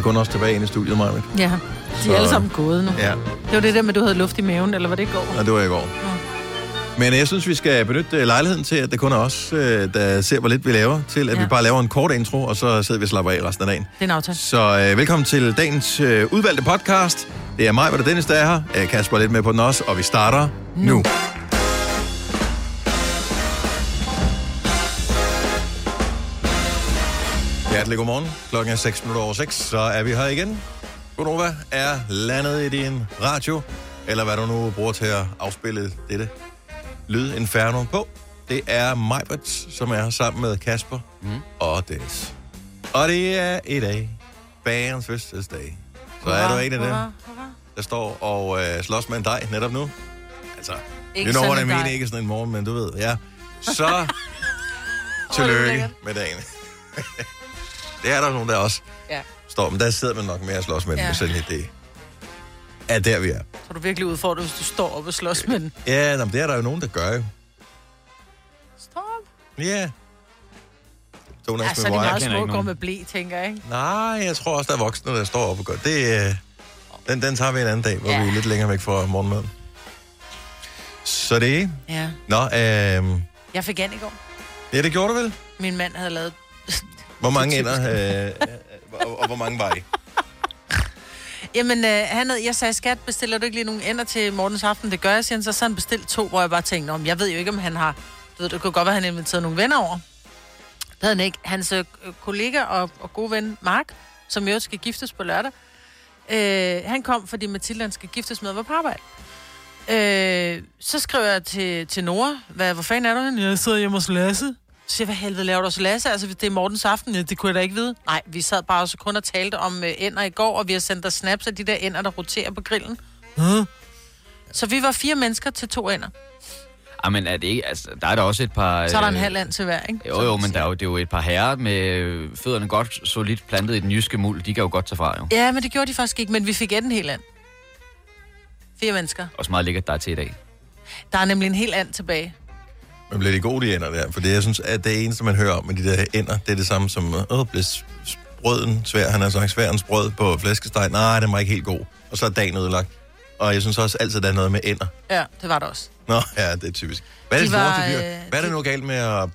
er kun også tilbage inde i studiet, Maja. Ja, de Så- er alle sammen gået nu. Ja, Det var det der med, at du havde luft i maven, eller var det i går? og det var i går. Men jeg synes, vi skal benytte øh, lejligheden til, at det kun er os, øh, der ser, hvor lidt vi laver, til at ja. Ja. vi bare laver en kort intro, og så sidder vi og slapper af resten af dagen. Det er en aftale. Så øh, velkommen til dagens øh, udvalgte podcast. Det er mig, hvor der Dennis, der er her. Øh, Kasper er lidt med på den også, og vi starter nu. nu. Hjertelig godmorgen. Klokken er 6 minutter over 6, så er vi her igen. Godnova er landet i din radio, eller hvad du nu bruger til at afspille dette lyd inferno på. Det er Majbert, som er her sammen med Kasper mm. og Dennis. Og det er i dag bagerens fødselsdag. Så er du en af dem, der står og øh, slås med en dej netop nu. Altså, Ikke you know sådan what I mean, ikke sådan en morgen, men du ved, ja. Så tillykke med dagen. det er der nogen, der også Ja. står, men der sidder man nok mere og slås med den, Ja. med sådan en idé. Er der, vi er. Så er du virkelig udfordret, hvis du står op og slås med den. Ja, nå, men det er der jo nogen, der gør jo. Stop. Ja. Jonas Ja, så er med det Wire. meget små går med blæ, tænker jeg, ikke? Nej, jeg tror også, der er voksne, der står op og gør det. Øh, den, den tager vi en anden dag, hvor Ja. vi er lidt længere væk fra morgenmaden. Så det er... Ja. Nå, øh, Jeg fik an i går. ja, det gjorde du vel? Min mand havde lavet... Hvor mange er ender, øh, og, og hvor mange var I? Jamen, øh, han havde, jeg sagde, skat, bestiller du ikke lige nogle ender til morgens aften? Det gør jeg, siger han. Så, så han bestilt to, hvor jeg bare tænkte, om jeg ved jo ikke, om han har... Du ved, det kunne godt være, at han inviteret nogle venner over. Det havde han ikke. Hans øh, kollega og, og gode ven, Mark, som jo skal giftes på lørdag, øh, han kom, fordi Mathilde han skal giftes med være på arbejde. Øh, så skrev jeg til, til Nora, hvad, hvor fanden er du henne? Jeg sidder hjemme hos Lasse. Så siger jeg, hvad helvede laver du hos Lasse? Altså, det er Mortens aften. Det kunne jeg da ikke vide. Nej, vi sad bare også kun og talte om øh, ender i går, og vi har sendt dig snaps af de der ender, der roterer på grillen. Huh? Så vi var fire mennesker til to ender. Ah, men er det ikke, altså, der er der også et par... Så er der en øh, halv and til hver, ikke? Jo, jo, men der er jo, det er jo et par herrer med øh, fødderne godt solidt plantet i den jyske muld. De kan jo godt tage fra, jo. Ja, men det gjorde de faktisk ikke, men vi fik et en hel and. Fire mennesker. Også meget lækkert, der er til i dag. Der er nemlig en hel and tilbage. Men bliver de gode, de ender der? For det, jeg synes, at det eneste, man hører om med de der ender, det er det samme som, åh, blev s- s- brøden svær, han har sagt sværens brød på flæskesteg. Nej, den var ikke helt god. Og så er dagen ødelagt. Og jeg synes også altid, der er noget med ender. Ja, det var der også. Nå, ja, det er typisk. Hvad er De det var, var, fyr? øh, Hvad er det de- nu galt med at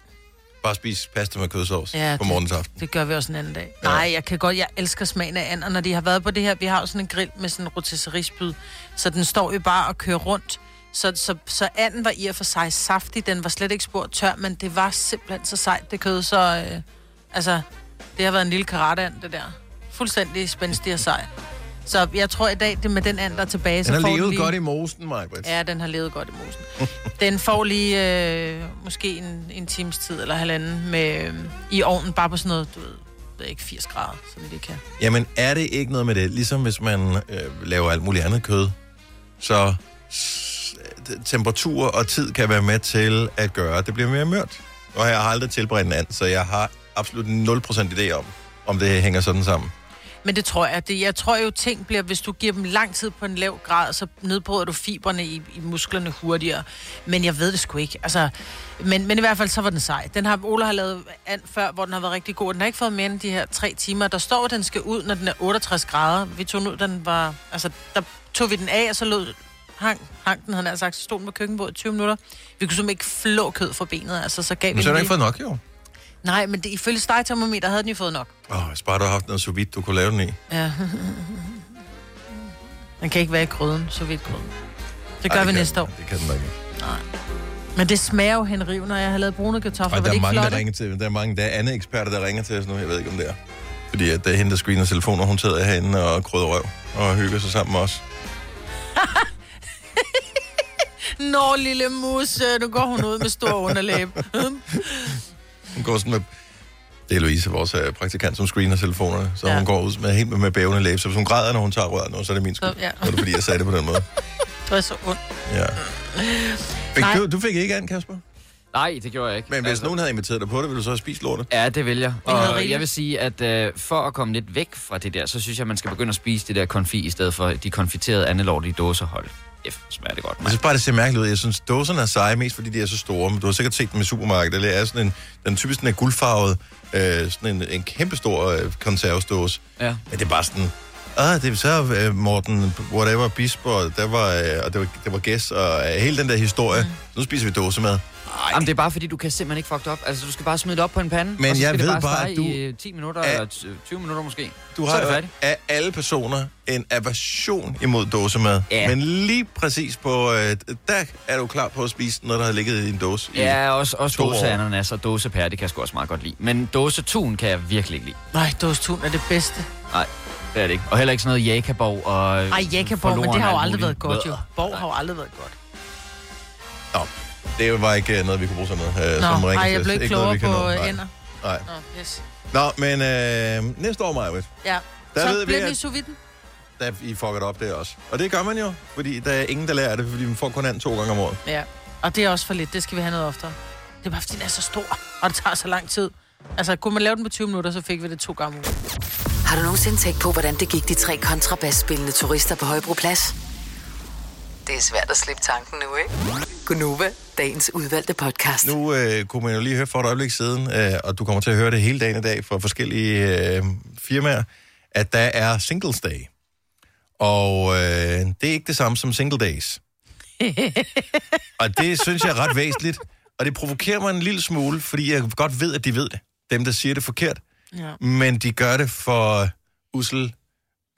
bare spise pasta med kødsovs Ja, på det- morgens aften? Det gør vi også en anden dag. Ja. Nej, jeg kan godt, jeg elsker smagen af and, og når de har været på det her, vi har jo sådan en grill med sådan en rotisserie-spyd, så den står jo bare og kører rundt. Så, så, så anden var i og for sig saftig, den var slet ikke spor tør, men det var simpelthen så sejt, det kød, så øh, altså, det har været en lille karate det der. Fuldstændig spændstig og sej. Så jeg tror i dag, det er med den and, der er tilbage, så Den har får levet lige... godt i mosen, Majbrit. Ja, den har levet godt i mosen. Den får lige øh, måske en, en times tid eller halvanden med, øh, i ovnen, bare på sådan noget, du ved, ved ikke, 80 grader, så det kan. Jamen, er det ikke noget med det? Ligesom hvis man øh, laver alt muligt andet kød, så temperatur og tid kan være med til at gøre, at det bliver mere mørt. Og jeg har aldrig tilberedt en and, så jeg har absolut 0% idé om, om det hænger sådan sammen. Men det tror jeg. Det, jeg tror jo, ting bliver, hvis du giver dem lang tid på en lav grad, så nedbryder du fiberne i, i musklerne hurtigere. Men jeg ved det sgu ikke. Altså, men, men i hvert fald, så var den sej. Den har Ola har lavet and før, hvor den har været rigtig god. Den har ikke fået mere end de her tre timer. Der står, at den skal ud, når den er 68 grader. Vi tog den ud, den var... Altså, der tog vi den af, og så lød hang, hang den, han sagt, så stod den på køkkenbordet i 20 minutter. Vi kunne simpelthen ikke flå kød fra benet, altså så gav Men vi så har du ikke fået nok, jo. Nej, men det, ifølge stegtermometer havde den jo fået nok. Åh, oh, bare du har haft noget så vidt, du kunne lave den i. Ja. Den kan ikke være i grøden, så vidt grøden. Det gør Ej, vi kan næste år. Det kan den ikke. Men det smager jo henriv, når jeg har lavet brune kartofler. Og der det er mange, flot? der ringer til. Der er mange, der er andre eksperter, der ringer til os nu. Jeg ved ikke, om det er. Fordi at det er hende, der screener telefoner. Hun sidder herinde og krydder røv og hygger sig sammen med os. Nå, lille mus, nu går hun ud med stor underlæb. Hun går sådan med... Det er Louise, vores øh, praktikant, som screener telefonerne. Så ja. Hun går ud med helt med, med bævende læb. Så hvis hun græder, når hun tager røret så er det min skyld. Så, ja. Så er det, fordi jeg sagde det på den måde. det var så ondt. Ja. Fik du, du fik ikke an, Kasper? Nej, det gjorde jeg ikke. Men hvis nogen havde inviteret dig på det, ville du så have spist lortet? Ja, det vil jeg. Og jeg vil sige, at øh, for at komme lidt væk fra det der, så synes jeg, man skal begynde at spise det der konfi, i stedet for de konfiterede andelortige dåsehold. F, smager det godt, Jeg mand. synes bare, det ser mærkeligt ud. Jeg synes, dåserne er seje, mest fordi de er så store. Men du har sikkert set dem i supermarkedet. Det er sådan en, den typisk den er guldfarvet. Øh, sådan en, en kæmpe stor øh, konservesdåse. Ja. Men det er bare sådan... Ah, det er så øh, Morten, whatever, Bisper, der var, øh, og det var, det var gæst, og øh, hele den der historie. Mm. Nu spiser vi dåsemad. Jamen, det er bare fordi, du kan simpelthen ikke fuck det op. Altså, du skal bare smide det op på en pande, Men og så jeg skal det ved bare, bare, stege at du i øh, 10 minutter, er- eller t- 20 minutter måske. Du så har er det jo af alle personer en aversion imod dåsemad. Ja. Men lige præcis på, øh, der er du klar på at spise noget, der har ligget i en dåse. Ja, også, også dåseananas og dåsepære, det kan jeg sgu også meget godt lide. Men dåsetun kan jeg virkelig ikke lide. Nej, dåstun er det bedste. Nej, det er det ikke. Og heller ikke sådan noget jakaborg og... Ej, Jakaborg, men det har jo aldrig været godt, jo. Borg har jo aldrig været godt. Nå, det var ikke øh, noget, vi kunne bruge sådan noget. Øh, som Nå, ring ej, jeg blev ikke klogere vi på nå. øh, Nej. ender. Nej. Nå, yes. Nå, men øh, næste år, Majwit, Ja. Der så ved vi, bliver at- det i sous viden. der I fucker det op der også. Og det gør man jo, fordi der er ingen, der lærer det, fordi man får kun anden to gange om året. Ja. Og det er også for lidt. Det skal vi have noget oftere. Det er bare, fordi den er så stor, og det tager så lang tid. Altså, kunne man lave den på 20 minutter, så fik vi det to gange om ugen. Har du nogensinde tænkt på, hvordan det gik de tre kontrabasspillende turister på Højbroplads? Det er svært at slippe tanken nu, ikke? Gunova, dagens udvalgte podcast. Nu øh, kunne man jo lige høre for et øjeblik siden, øh, og du kommer til at høre det hele dagen i dag fra forskellige øh, firmaer, at der er Singles Day. Og øh, det er ikke det samme som Single Days. og det synes jeg er ret væsentligt. Og det provokerer mig en lille smule, fordi jeg godt ved, at de ved det. Dem, der siger det forkert. Ja. Men de gør det for Ussel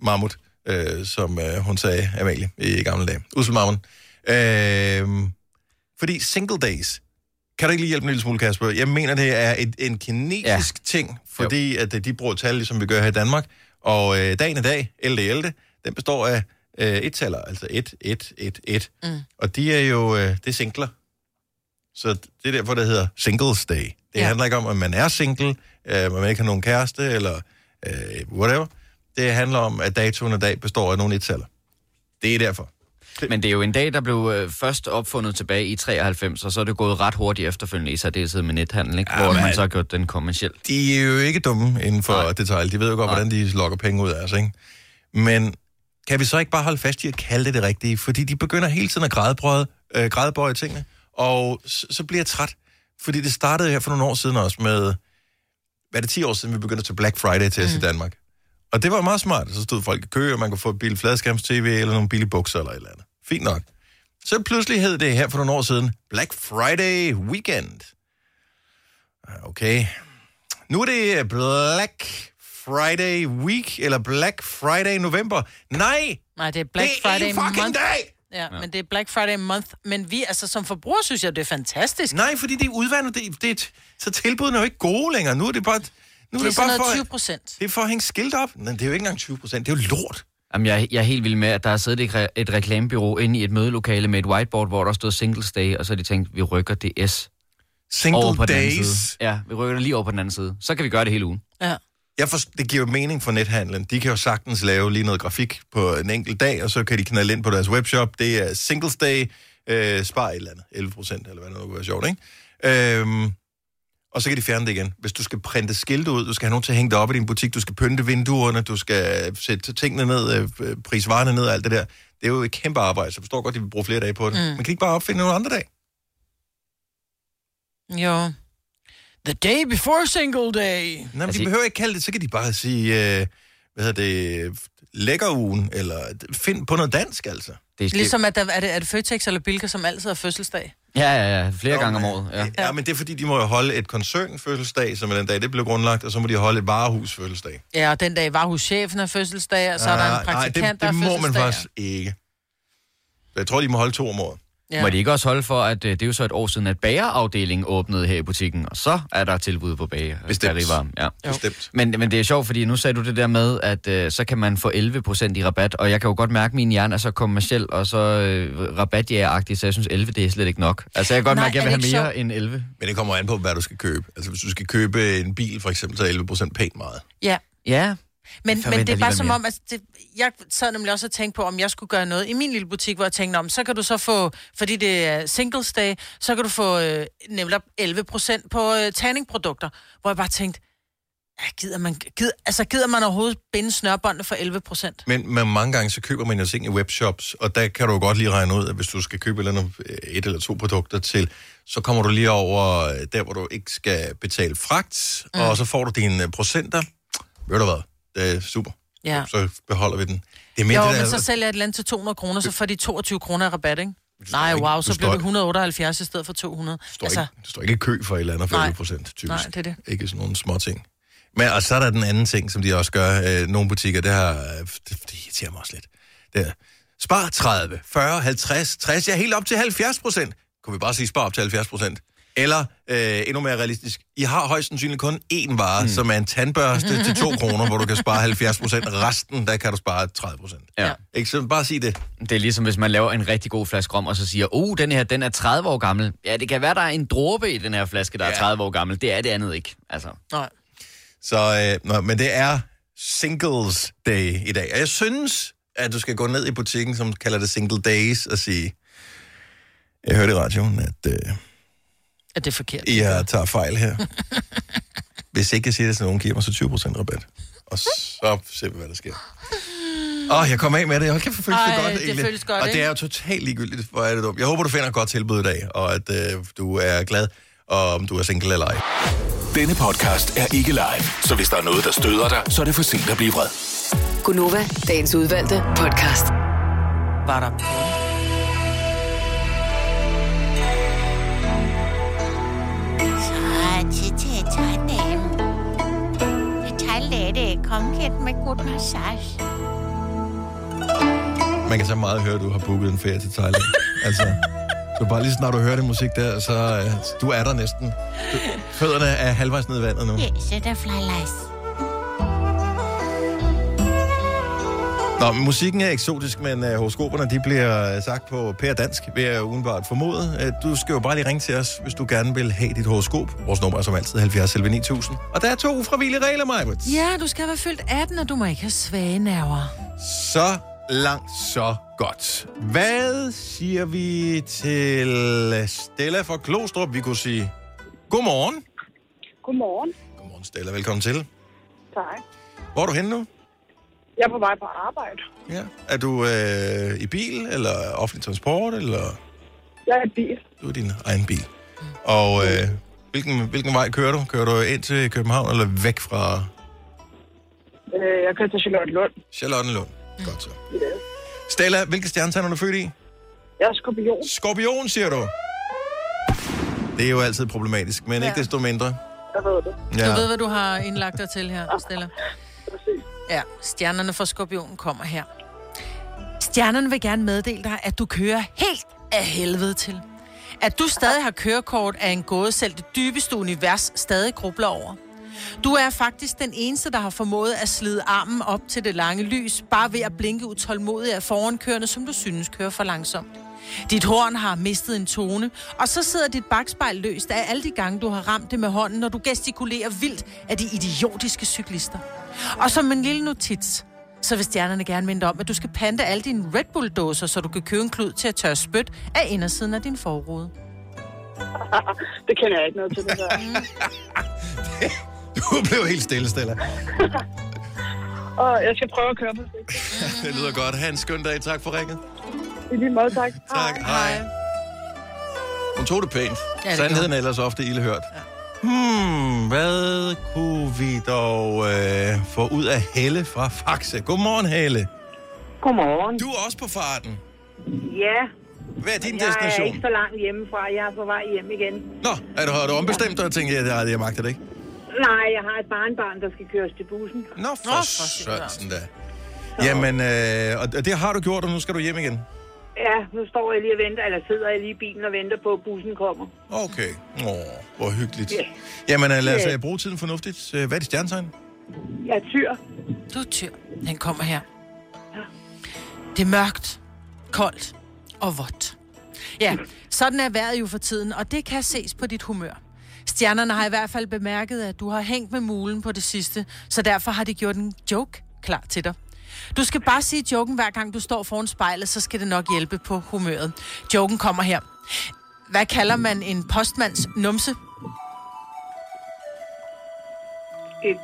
Mammut, øh, som øh, hun sagde, Amalie, i gamle dage. Ussel Mammut. Øh, fordi Single Days, kan du ikke lige hjælpe en lille smule, Kasper? Jeg mener, det er et, en kinesisk ja. ting, fordi at øh, de bruger tal, ligesom vi gør her i Danmark. Og øh, dagen i dag, 11. 11. den består af øh, et taler, altså 1, 1, 1, 1. Mm. Og de er jo, øh, det er singler. Så det er derfor, det hedder Singles Day. Det. Ja. handler ikke om, at man er single, øh, man ikke har nogen kæreste, eller øh, whatever. Det handler om, at datoen i dag består af nogle et-taller. Det er derfor. Men det er jo en dag, der blev øh, først opfundet tilbage i 93, og så er det gået ret hurtigt efterfølgende i særdeleshed med nethandel, ikke? Ja, hvor men- man så har gjort den kommerciel. De er jo ikke dumme inden for Nej. detaljer. De ved jo godt, Nej. hvordan de lokker penge ud af os, ikke? Men kan vi så ikke bare holde fast i at kalde det det rigtige? Fordi de begynder hele tiden at grædebøje, øh, grædebøje tingene, og så, så bliver jeg træt. Fordi det startede her for nogle år siden også med, hvad er det 10 år siden, vi begyndte at tage Black Friday til os mm. i Danmark. Og det var meget smart. Så stod folk i kø, og man kunne få et billigt fladskærms-tv eller nogle billige bukser eller et eller andet. Fint nok. Så pludselig hed det her for nogle år siden Black Friday Weekend. Ah, Okay. Nu er det Black Friday Week, eller Black Friday November. Nej, Nej, det er Black det er Friday en fucking month. dag! Ja, ja, men det er Black Friday month. Men vi, altså som forbruger, synes jeg, det er fantastisk. Nej, fordi det er udvandet. Det, det, så tilbudene er jo ikke gode længere. Nu er det bare... Nu er det er det, sådan bare noget for, 20 procent. det er for at hænge skilt op. Men det er jo ikke engang 20 procent. Det er jo lort. Jamen, jeg, jeg er helt vild med, at der har siddet et, re- et reklamebyrå inde i et mødelokale med et whiteboard, hvor der stod Singles Day, og så har de tænkt, vi rykker det S Single over på den anden days. side. Ja, vi rykker det lige over på den anden side. Så kan vi gøre det hele ugen. Ja. Jeg for, det giver jo mening for nethandlen. De kan jo sagtens lave lige noget grafik på en enkelt dag, og så kan de knalde ind på deres webshop. Det er Singles Day, øh, spar et eller andet, 11 procent, eller hvad det nu kunne være sjovt, ikke? Øhm, og så kan de fjerne det igen. Hvis du skal printe skilte ud, du skal have nogen til at hænge det op i din butik, du skal pynte vinduerne, du skal sætte tingene ned, øh, prisvarerne ned og alt det der. Det er jo et kæmpe arbejde, så jeg forstår godt, at de vil bruge flere dage på det. Mm. Man kan ikke bare opfinde nogle andre dag. Jo. The day before single day. Nej, men Altså, de behøver ikke kalde det, så kan de bare sige, øh, hvad hedder det, lækkerugen, eller find på noget dansk, altså. Det er, Ligesom at der, er, det, er det Føtex eller Bilka, som altid har fødselsdag? Ja, ja, ja. Flere Nå, gange om året. Ja. ja, men det er fordi, de må jo holde et koncernfødselsdag, som er den dag, det blev grundlagt, og så må de holde et varehusfødselsdag. Ja, og den dag var hos chefen af fødselsdag, og så er der Ah, en praktikant, nej, det, der det har må man fødselsdag. faktisk ikke. Jeg tror, de må holde to om året. Ja. Må de ikke også holde for, at øh, det er jo så et år siden, at bagerafdelingen åbnede her i butikken, og så er der tilbud på bager. Bestemt. Da det var, ja. Bestemt. Men, men det er sjovt, fordi nu sagde du det der med, at øh, så kan man få 11% i rabat, og jeg kan jo godt mærke, at min hjerne er så kommersiel og så øh, rabatjægeragtig, så jeg synes 11 det er slet ikke nok. Altså jeg kan godt Nej, mærke, at jeg vil det have mere end 11. Men det kommer an på, hvad du skal købe. Altså, hvis du skal købe en bil, for eksempel, så er 11 procent pænt meget. Ja, Ja, men, men det er bare som mere. om, altså, det, jeg sad nemlig også og tænkte på, om jeg skulle gøre noget i min lille butik, hvor jeg tænkte, om så kan du så få, fordi det er singles day, så kan du få øh, nemlig 11 procent på øh, tanningprodukter, hvor jeg bare tænkte, Ja, gider man, gider, altså, gider man overhovedet binde snørbåndene for 11 procent? Men, men mange gange så køber man jo ting i webshops, og der kan du godt lige regne ud, at hvis du skal købe et eller, andet, øh, et eller to produkter til, så kommer du lige over øh, der, hvor du ikke skal betale fragt, mm. og så får du dine øh, procenter. Ved du hvad? Er super. Ja. Så beholder vi den. Det er mere Jo, det men der, så sælger jeg et land til 200 kroner, så får de 22 kroner rabat, ikke? Nej, wow, du så bliver det ikke- 178 i stedet for 200. står altså, ikke, du står ikke i kø for et eller andet Nej. 40 procent, typisk. Nej, det er det. Ikke sådan nogle små ting. Men og så er der den anden ting, som de også gør. Øh, nogle butikker, det, har, øh, det, det irriterer mig også lidt. Det er, spar 30, 40, 50, 60, ja, helt op til 70 procent. Kunne vi bare sige, spar op til 70 procent? Eller øh, endnu mere realistisk, I har højst sandsynligt kun én vare, mm. som er en tandbørste til 2 kroner, hvor du kan spare 70 procent. Resten, der kan du spare 30 procent. Ja. Ikke? Så bare sig det. Det er ligesom, hvis man laver en rigtig god flaske rom, og så siger, oh, den her, den er 30 år gammel. Ja, det kan være, der er en dråbe i den her flaske, der er Ja. 30 år gammel. Det er det andet ikke. Altså, Nej. Så, øh, nå, men det er Singles Day i dag. Og jeg synes, at du skal gå ned i butikken, som kalder det Single Days, og sige, jeg hørte i radioen, at øh, Er det forkert? I har tager fejl her. Hvis ikke jeg siger det, så nogen giver mig så 20% rabat. Og så ser vi, hvad der sker. Åh, oh, jeg kommer af med det. Hold kæft, det føles Ej, det godt, det egentlig. føles godt, Og det er jo totalt ligegyldigt, hvor er det dumt. Jeg håber, du finder et godt tilbud i dag, og at øh, du er glad, og om du er single eller ej. Denne podcast er ikke live, så hvis der er noget, der støder dig, så er det for sent at blive vred. Gunova, dagens udvalgte podcast. Var der. Det tandlæge kommet med god massage. Man kan så meget høre, at du har booket en ferie til Thailand. altså, så bare lige snart du hører det musik der, så øh, du er der næsten. Du, fødderne er halvvejs ned i vandet nu. Ja, så der fly lice. Nå, musikken er eksotisk, men uh, horoskoperne de bliver øh, sagt på pære dansk, vil jeg udenbart formode. Uh, du skal jo bare lige ringe til os, hvis du gerne vil have dit horoskop. Vores nummer er som altid 70 11 9000. Og der er to ufravillige regler, Majbert. Ja, du skal være fyldt 18, og du må ikke have svage nerver. Så langt, så godt. Hvad siger vi til Stella fra Klostrup? Vi kunne sige godmorgen. Godmorgen. Godmorgen, Stella. Velkommen til. Tak. Hvor er du henne nu? Jeg er på vej på arbejde. Ja. Er du øh, i bil, eller offentlig transport, eller... Jeg er i bil. Du er din egen bil. Og øh, hvilken, hvilken vej kører du? Kører du ind til København, eller væk fra Øh, Jeg kører til Charlotte Lund. Charlottenlund? Godt så. Ja. Stella, hvilke stjernetegn er du født i? Jeg er skorpion. Skorpion, siger du? Det er jo altid problematisk, men ja. ikke desto mindre. Jeg ved det. Ja. Du ved, hvad du har indlagt dig til her, Stella. Præcis. Ja, stjernerne fra skorpionen kommer her. Stjernerne vil gerne meddele dig, at du kører helt af helvede til. At du stadig har kørekort er en gåde, selv det dybeste univers stadig grubler over. Du er faktisk den eneste, der har formået at slide armen op til det lange lys, bare ved at blinke utålmodigt af forankørende, som du synes kører for langsomt. Dit horn har mistet en tone, og så sidder dit bagspejl løst af alle de gange, du har ramt det med hånden, når du gestikulerer vildt af de idiotiske cyklister. Og som en lille notits, så vil stjernerne gerne minde om, at du skal pante alle dine Red Bull-dåser, så du kan købe en klud til at tørre spyt af indersiden af din forrude. Det kender jeg ikke noget til, det der. Du blev helt stille, Stella. Og jeg skal prøve at køre på sigt. Det lyder godt. Ha' en skøn dag. Tak for ringet. I lige måde, tak. Tak. Hej. Hun tog det pænt. Ja, det Sandheden er ellers ofte ilde hørt. Ja. Hmm, hvad kunne vi dog øh, få ud af Helle fra Faxe? Godmorgen, Helle. Godmorgen. Du er også på farten. Ja, Hvad er din jeg er destination? ikke så langt hjemmefra. Jeg er på vej hjem igen. Nå, er du, har du ombestemt dig og tænkt, at jeg, jeg magter det ikke? Nej, jeg har et barnbarn, der skal køres til bussen. Nå, for, Nå, for søren. da. Jamen, øh, og det har du gjort, og nu skal du hjem igen. Ja, nu står jeg lige og venter, eller sidder jeg lige i bilen og venter på, at bussen kommer. Okay. Åh, hvor hyggeligt. Ja. Jamen, øh, lad os Ja. øh, bruge tiden fornuftigt. Øh, Hvad er dit stjernetegn? Jeg er tyr. Du er tyr. Den kommer her. Det er mørkt, koldt og vådt. Ja, sådan er vejret jo for tiden, og det kan ses på dit humør. Stjernerne har i hvert fald bemærket, at du har hængt med mulen på det sidste, så derfor har de gjort en joke klar til dig. Du skal bare sige joken hver gang du står foran spejlet, så skal det nok hjælpe på humøret. Joken kommer her. Hvad kalder man en postmands numse? Et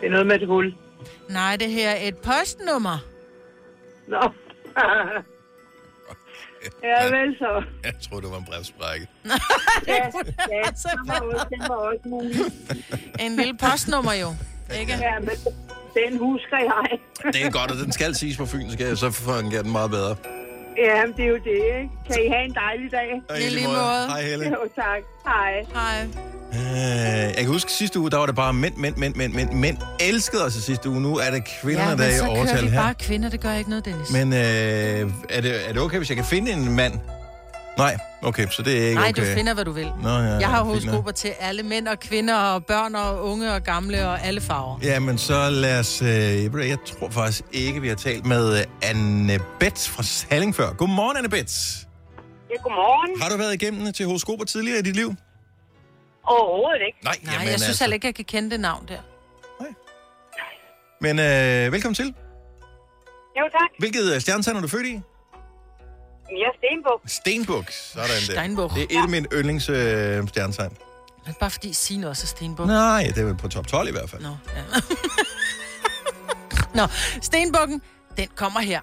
Det er noget med et hul. Nej, det her er et postnummer. Nå. ja, vel så. Jeg tror, det var en brevsprække. Ja, ja, den var også, den var også mulig. En lille postnummer jo. Ikke? Ja, men den husker jeg. Det er godt, og den skal siges på fynsk, så fungerer den meget bedre. Ja, det er jo det, ikke? Kan I have en dejlig dag? Og I lige måde. Hej, Helle. Jo, tak. Hej. Hej. Øh, jeg kan huske sidste uge, der var det bare mænd, mænd, mænd, mænd, mænd. Mænd elskede os i sidste uge. Nu er det kvinderne, Ja, der men er i så kører overtal vi her. bare kvinder. Det gør ikke noget, Dennis. Men øh, er, det, er det okay, hvis jeg kan finde en mand? Nej, okay, så det er ikke Nej, okay. du finder, hvad du vil. Nå, ja, Jeg har horoskoper til alle mænd og kvinder og børn og unge og gamle og alle farver. Ja, men så lad os... Øh, jeg tror faktisk ikke, vi har talt med øh, Anne Bets fra Salling før. Godmorgen, Anne Bets. Ja, godmorgen. Har du været igennem til horoskoper tidligere i dit liv? Overhovedet ikke. Nej, Nej, jeg synes heller ikke, jeg kan kende det navn der. Men øh, velkommen til. Jo, tak. Hvilket øh, stjernetegn er du født i? Er Stenbuk. Stenbuk. Sådan der. Steinbuk. Det er et af mine yndlings øh, stjernetegn. Men bare fordi Signe også er Stenbuk. Nej, det er vel på top 12 i hvert fald. Nå, ja. Nå, Stenbukken, den kommer her.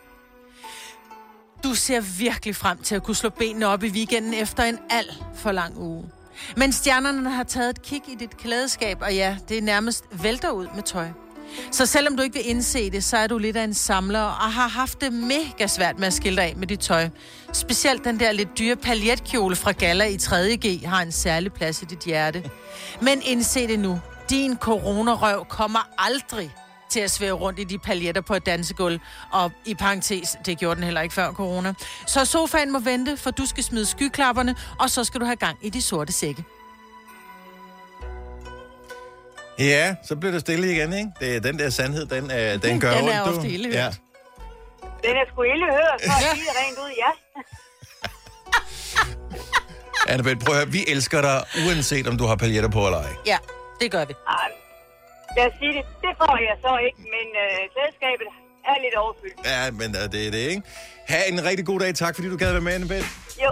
Du ser virkelig frem til at kunne slå benene op i weekenden efter en alt for lang uge. Men stjernerne har taget et kig i dit klædeskab, og ja, det er nærmest vælter ud med tøj. Så selvom du ikke vil indse det, så er du lidt af en samler og har haft det mega svært med at skille dig af med dit tøj. Specielt den der lidt dyre paljetkjole fra Gala i 3.G har en særlig plads i dit hjerte. Men indse det nu. Din coronarøv kommer aldrig til at svæve rundt i de paljetter på et dansegulv. Og i parentes, det gjorde den heller ikke før corona. Så sofaen må vente, for du skal smide skyklapperne, og så skal du have gang i de sorte sække. Ja, så bliver det stille igen, ikke? Det er den der sandhed, den, øh, den gør Den ondt, er du. ofte ildehørt. Ja. Den er sgu ille hørt, for at sige det rent ud, ja. Annabelle, prøv at høre, vi elsker dig, uanset om du har paljetter på eller ej. Ja, det gør vi. Ej, Lad os sige det. Det får jeg så ikke, men øh, selskabet er lidt overfyldt. Ja, men øh, det er det, ikke? Ha' en rigtig god dag. Tak, fordi du gad være med, Annabelle. Jo,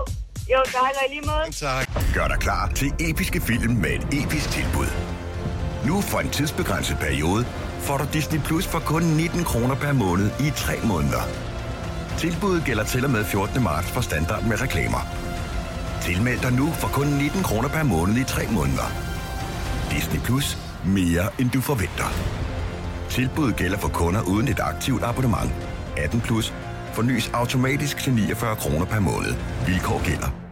jo, tak og i lige måde. Tak. Gør dig klar til episke film med et episk tilbud. Nu for en tidsbegrænset periode får du Disney Plus for kun 19 kroner per måned i 3 måneder. Tilbuddet gælder til og med 14. marts for standard med reklamer. Tilmeld dig nu for kun 19 kroner per måned i 3 måneder. Disney Plus. Mere end du forventer. Tilbuddet gælder for kunder uden et aktivt abonnement. 18 plus. Fornyes automatisk til 49 kroner per måned. Vilkår gælder.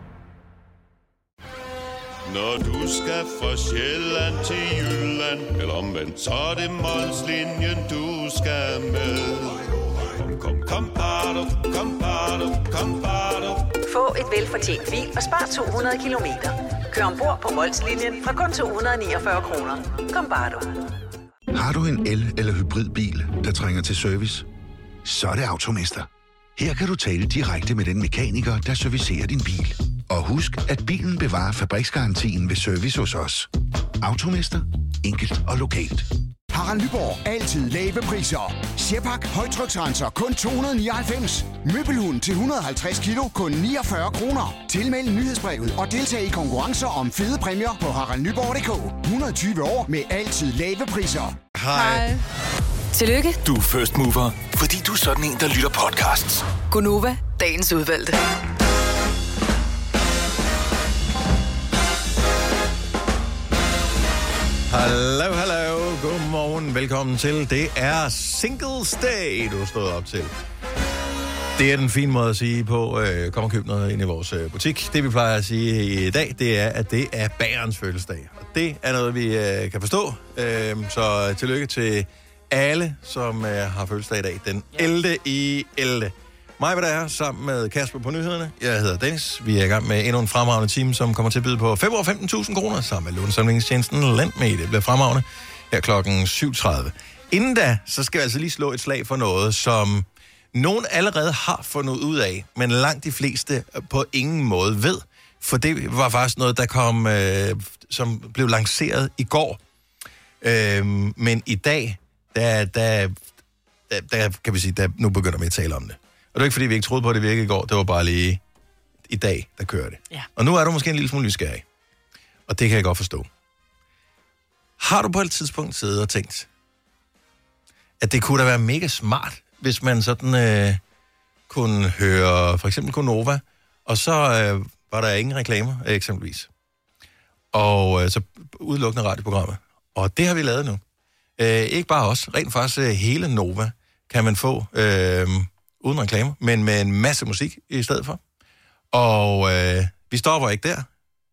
Når du skal fra Sjælland til Jylland Eller omvendt, så er det Molslinjen, du skal med Kom, kom, kom, bado, kom, bado, kom, bado. Få et velfortjent bil og spar 200 kilometer. Kør ombord på Molslinjen fra kun 249 kroner. Kom bare du. Har du en el- eller hybridbil, der trænger til service? Så er det Automester. Her kan du tale direkte med den mekaniker, der servicerer din bil. Og husk, at bilen bevarer fabriksgarantien ved service hos os. Automester. Enkelt og lokalt. Harald Nyborg. Altid lave priser. Sjehpak. Højtryksrenser. Kun 299. Møbelhund til 150 kilo. Kun 49 kroner. Tilmeld nyhedsbrevet og deltag i konkurrencer om fede præmier på haraldnyborg.dk. 120 år med altid lave priser. Hej. Tillykke, Du er first mover, fordi du er sådan en, der lytter podcasts. Gunova, dagens udvalgte. Hallo, hallo. Godmorgen. Velkommen til. Det er Singles Day, du har stået op til. Det er den fine måde at sige på, øh, kom og køb noget ind i vores øh, butik. Det vi plejer at sige i dag, det er, at det er bagerens fødselsdag. Og det er noget, vi øh, kan forstå. Øh, så tillykke til alle, som øh, har fødselsdag i dag. Den 11. i 11. Mig hvad der er sammen med Kasper på nyhederne. Jeg hedder Dennis. Vi er i gang med endnu en fremragende team, som kommer til at byde på 5 år 15.000 kroner sammen med lånsamlingstjenesten Lendme. Det bliver fremragende her klokken 7.30. Inden da, så skal jeg altså lige slå et slag for noget, som nogen allerede har fundet ud af, men langt de fleste på ingen måde ved. For det var faktisk noget, der kom, øh, som blev lanceret i går. Øh, men i dag, der, der, der, der kan vi sige, der, nu begynder vi at tale om det. Og det er ikke, fordi vi ikke troede på, at det virkede i går. Det var bare lige i dag, der kører det. Ja. Og nu er du måske en lille smule nysgerrig. Og det kan jeg godt forstå. Har du på et tidspunkt siddet og tænkt, at det kunne da være mega smart, hvis man sådan øh, kunne høre for eksempel Gonova, og så øh, var der ingen reklamer, eksempelvis. Og øh, så udelukkende radioprogrammer. Og det har vi lavet nu. Øh, ikke bare os, rent faktisk øh, hele Nova kan man få øh, uden reklamer, men med en masse musik i stedet for. Og øh, vi stopper ikke der.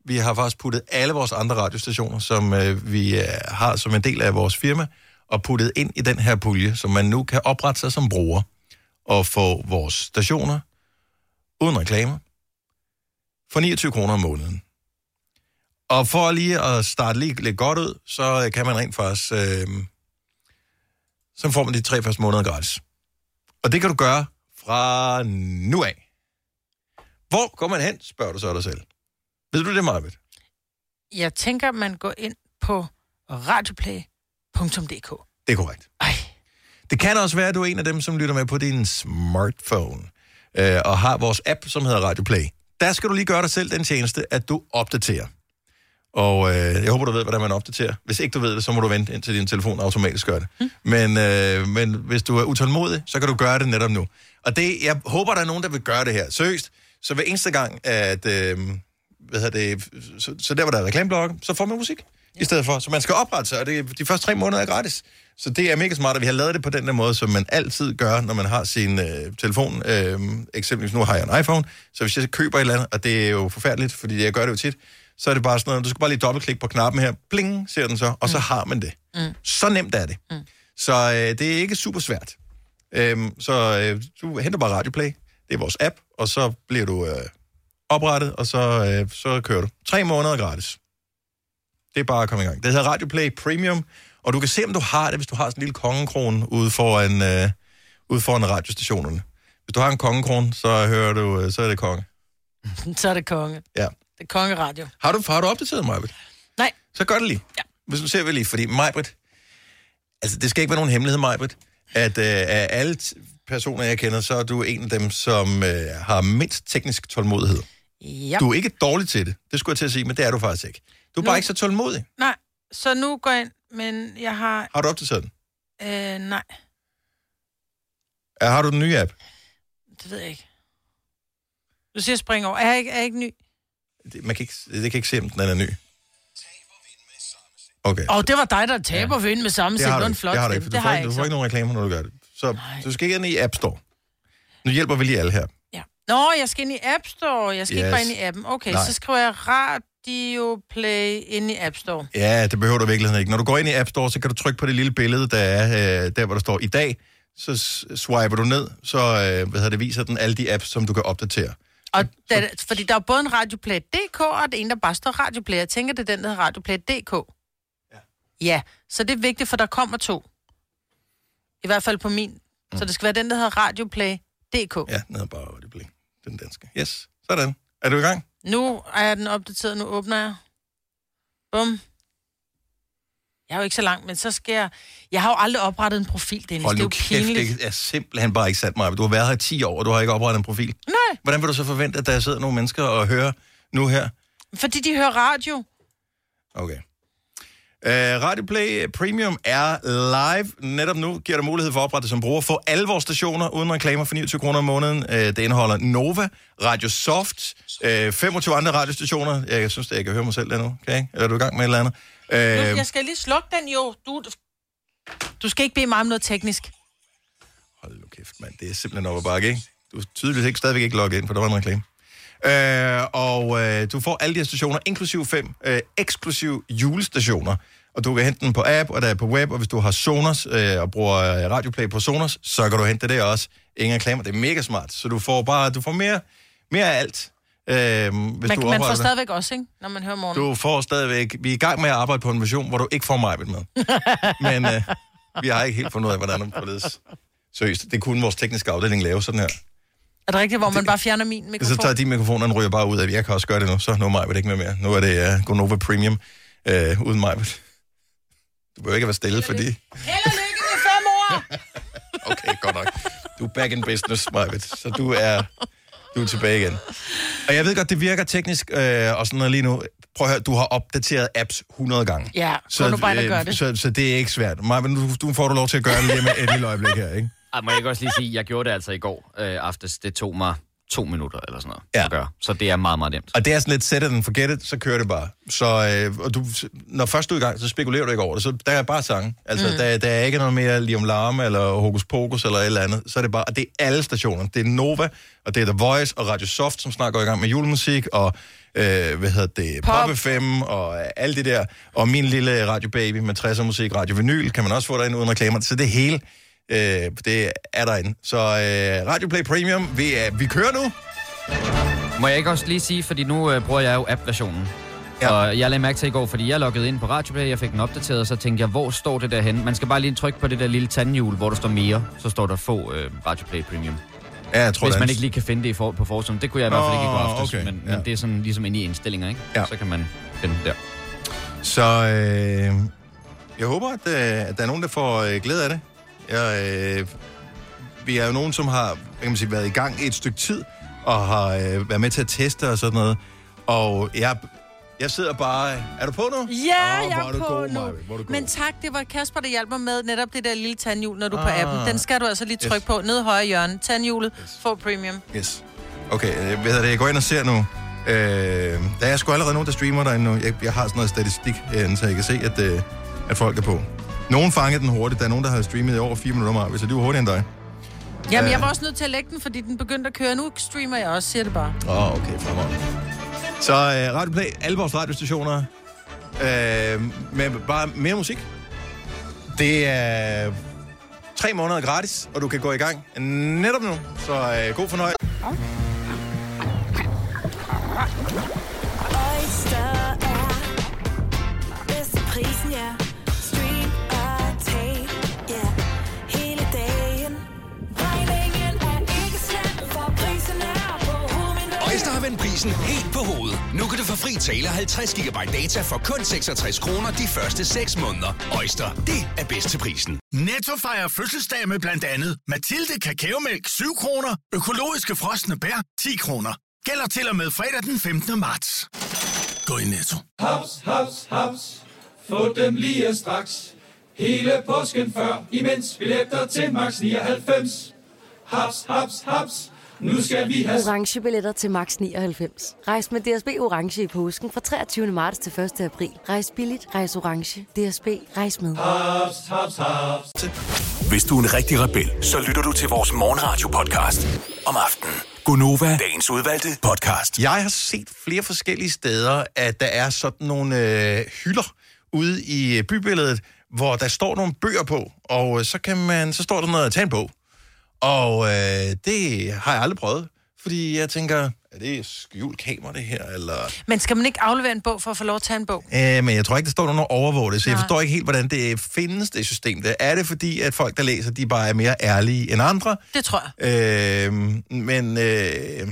Vi har faktisk puttet alle vores andre radiostationer, som øh, vi øh, har som en del af vores firma, og puttet ind i den her pulje, som man nu kan oprette sig som bruger og få vores stationer uden reklamer for 29 kroner om måneden. Og for lige at starte lige lidt godt ud, så kan man rent faktisk... Øh, så får man de tre første måneder gratis. Og det kan du gøre fra nu af. Hvor går man hen, spørger du så dig selv. Ved du det, Marvitt? Jeg tænker, man går ind på radioplay.dk. Det er korrekt. Ej. Det kan også være, at du er en af dem, som lytter med på din smartphone, øh, og har vores app, som hedder Radio Play. Der skal du lige gøre dig selv den tjeneste, at du opdaterer. Og øh, jeg håber, du ved, hvordan man opdaterer. Hvis ikke du ved det, så må du vente, indtil din telefon automatisk gør det. Mm. Men, øh, men hvis du er utålmodig, så kan du gøre det netop nu. Og det, jeg håber, der er nogen, der vil gøre det her. Seriøst. Så hver eneste gang, at... Øh, hvad hedder det, så, så der, hvor der er reklameblok, så får man musik i stedet for. Så man skal oprette sig, og det, de første tre måneder er gratis. Så det er mega smart, at vi har lavet det på den der måde, som man altid gør, når man har sin øh, telefon. Øh, eksempelvis nu har jeg en iPhone, så hvis jeg køber et eller andet, og det er jo forfærdeligt, fordi jeg gør det jo tit, så er det bare sådan noget, du skal bare lige dobbeltklikke på knappen her, bling, ser den så, og så har man det. Mm. Så nemt er det. Mm. Så øh, det er ikke super svært. Øhm, så øh, du henter bare Radioplay, det er vores app, og så bliver du øh, oprettet, og så, øh, så kører du. Tre måneder gratis. Det er bare at komme i gang. Det hedder Radioplay Premium, og du kan se, om du har det, hvis du har sådan en lille kongekrone ude foran, øh, ude foran radiostationerne. Hvis du har en kongekrone, så hører du, øh, så er det konge. Så er det konge. Ja. Det er kongeradio. Har du, har du opdateret mig? Nej. Så gør det lige. Ja. Hvis du ser vel lige, fordi Majbrit, altså det skal ikke være nogen hemmelighed, Majbrit, at øh, af alle personer, jeg kender, så er du en af dem, som øh, har mindst teknisk tålmodighed. Ja. Du er ikke dårlig til det, det skulle jeg til at sige, men det er du faktisk ikke. Du er Nu- bare ikke så tålmodig. Nej, så nu går jeg ind, men jeg har... Har du opdateret den? Øh, nej, Ja, Har du den nye app? det ved jeg ikke. Du siger spring over. Er jeg ikke, er jeg ikke ny? Det, man kan ikke, det kan ikke se, om den er ny. Okay. Og det var dig, der taber ja. vind med samme det har du flot Det har du ikke, for du, får, ikke, du får ikke nogen reklamer, når du gør det. Så du skal ikke ind i App Store. Nu hjælper vi lige alle her. Ja. Nå, jeg skal ind i App Store. Jeg skal yes. ikke bare ind i appen. Okay, Nej. så skriver jeg Radio Play ind i App Store. Ja, det behøver du i virkeligheden ikke. Når du går ind i App Store, så kan du trykke på det lille billede, der er øh, der, hvor der står i dag. Så swiper du ned, så øh, hvad hedder det, viser den alle de apps, som du kan opdatere. Og da, fordi der er både en Radioplay.dk og det en, der bare står Radioplay. Jeg tænker, det er den, der hedder Radioplay.dk. Ja. ja, så det er vigtigt, for der kommer to. I hvert fald på min. Mm. Så det skal være den, der hedder Radioplay.dk. Ja, den hedder bare det bling. Den danske. Yes, sådan. Er du i gang? Nu er den opdateret, nu åbner jeg. Bum. Jeg er jo ikke så langt, men så skal jeg... Jeg har jo aldrig oprettet en profil, Dennis. Hold det er jo kæft, pinligt. det er simpelthen bare ikke sat mig. Du har været her i 10 år, og du har ikke oprettet en profil. Nej. Hvordan vil du så forvente, at der sidder nogle mennesker og hører nu her? Fordi de hører radio. Okay. Uh, Radio Play Premium er live. Netop nu giver dig mulighed for at oprette som bruger. Få alle vores stationer uden reklamer for 29 kroner om måneden. Uh, det indeholder Nova, Radio Soft, uh, 25 andre radiostationer. Jeg synes, at jeg kan høre mig selv der nu. Okay? Eller er du i gang med et eller andet? Uh, jeg skal lige slukke den jo. Du, du skal ikke bede mig om noget teknisk. Hold nu kæft, mand. Det er simpelthen op ad bakke, ikke? Du er tydeligvis ikke, stadigvæk ikke logget ind, for der var en reklame. Øh, og øh, du får alle de her stationer, inklusiv fem øh, eksklusiv julestationer. Og du kan hente den på app, og der er på web, og hvis du har Sonos øh, og bruger øh, Radioplay på Sonos, så kan du hente det der også. Ingen reklamer, det er mega smart. Så du får bare, du får mere, mere af alt. Øh, hvis Man, du man får opretter det. stadigvæk også, ikke? Når man hører morgen. Du får stadigvæk... Vi er i gang med at arbejde på en version, hvor du ikke får mig med. Men øh, vi har ikke helt fundet ud af, hvordan det forledes. Seriøst, det kunne vores tekniske afdeling lave sådan her. Er det rigtigt, hvor man bare fjerner min mikrofon? Så tager de mikrofoner, den ryger bare ud af. Jeg kan også gøre det nu, så nu er mig ikke med mere. Nu er det uh, Gonova Premium uh, uden mig. Du behøver ikke være stille, fordi... Held og lykke med fem år! Okay, godt nok. Du er back in business, Majbet. Så du er, du er tilbage igen. Og jeg ved godt, det virker teknisk øh, og sådan noget lige nu. prøv at høre, du har opdateret apps 100 gange. Ja, gå nu bare ind og gør det. Så, så det er ikke svært. Maja, men du, du får du lov til at gøre det lige med et lille øjeblik her, ikke? Ej, må jeg ikke også lige sige, jeg gjorde det altså i går øh, aftes. Det tog mig to minutter eller sådan noget Ja. at gøre. Så det er meget, meget nemt. Og det er sådan lidt set it and forget it, så kører det bare. Så øh, og du, når først du er i gang, så spekulerer du ikke over det. Så der er bare sange. Altså, mm. der, der er ikke noget mere Liam Larme eller Hokus Pokus eller et eller andet. Så er det bare, og det er alle stationer. Det er Nova, og det er The Voice og Radio Soft, som snart går i gang med julemusik, og øh, hvad hedder det, Pop, Pop FM og øh, alt det der. Og min lille Radio Baby med 60'er musik, Radio Vinyl, kan man også få derinde uden reklamer. Så det hele, øh, det er derinde. Så øh, Radio Play Premium, vi, er, vi kører nu. Må jeg ikke også lige sige, fordi nu øh, bruger jeg jo app-versionen. Ja. Og jeg lagde mærke til i går, fordi jeg loggede ind på Radioplay, jeg fik den opdateret, og så tænkte jeg, hvor står det der hen? Man skal bare lige trykke på det der lille tandhjul, hvor der står mere, så står der få øh, Radioplay Premium. Ja, jeg tror, Hvis det man ikke lige kan finde det i for, på forsiden. Det kunne jeg i hvert fald ikke i går aftes, okay, men, ja. men det er sådan ligesom inde i indstillinger, ikke? Ja. Så kan man finde det der. Så øh, jeg håber, at, øh, at der er nogen, der får øh, glæde af det. Jeg, øh, vi er jo nogen, som har kan man sige, været i gang i et stykke tid, og har øh, været med til at teste og sådan noget. Og jeg, jeg sidder bare... Er du på nu? Ja, Åh, jeg er du på god, nu. Er. Men tak, det var Kasper, der hjalp mig med netop det der lille tandhjul, når du er på Ah. appen. Den skal du altså lige trykke Yes. på. Nede i højre hjørne. Tandhjulet. Få premium. Yes. Okay, øh, hvad hedder det? Jeg går ind og ser nu. Øh, der er sgu allerede nogen, der streamer derinde nu. Jeg, jeg har sådan noget statistik herinde, så jeg kan se, at, øh, at folk er på. Nogen fangede den hurtigt. Der er nogen, der har streamet i over 4 minutter meget, hvis de var hurtigere end dig. Jamen, Øh. jeg var også nødt til at lægge den, fordi den begyndte at køre. Nu streamer jeg også, siger det bare. Åh, oh, okay, fremragende. Så øh, Radio Play, alle vores radiostationer, øh, med bare mere musik. Det er tre måneder gratis, og du kan gå i gang netop nu. Så øh, god fornøjelse. Oyster har vendt prisen helt på hovedet. Nu kan du få fri tale 50 GB data for kun 66 kroner de første 6 måneder. Øjster, det er bedst til prisen. Netto fejrer fødselsdag med blandt andet Mathilde Kakaomælk 7 kroner, økologiske frosne bær 10 kroner. Gælder til og med fredag den 15. marts. Gå i Netto. Haps, haps, haps. Få dem lige straks. Hele påsken før, imens billetter til max 99. Haps, haps, haps. Nu skal vi have... Orange billetter til max 99. Rejs med DSB Orange i påsken fra 23. marts til 1. april. Rejs billigt, rejs orange. DSB, rejs med. Haps, haps, haps. Hvis du er en rigtig rebel, så lytter du til vores morgenradio-podcast om aftenen. Gunova, dagens udvalgte podcast. Jeg har set flere forskellige steder, at der er sådan nogle øh, hylder ude i bybilledet, hvor der står nogle bøger på, og øh, så kan man, så står der noget at tage en bog. Og øh, det har jeg aldrig prøvet, fordi jeg tænker, er det skjult kamera det her, eller... Men skal man ikke aflevere en bog for at få lov at tage en bog? Øh, men jeg tror ikke, der står nogen at overvåge det, så jeg Nej. forstår ikke helt, hvordan det findes, det system. Der. Er det fordi, at folk, der læser, de bare er mere ærlige end andre? Det tror jeg. Øh, men, øh,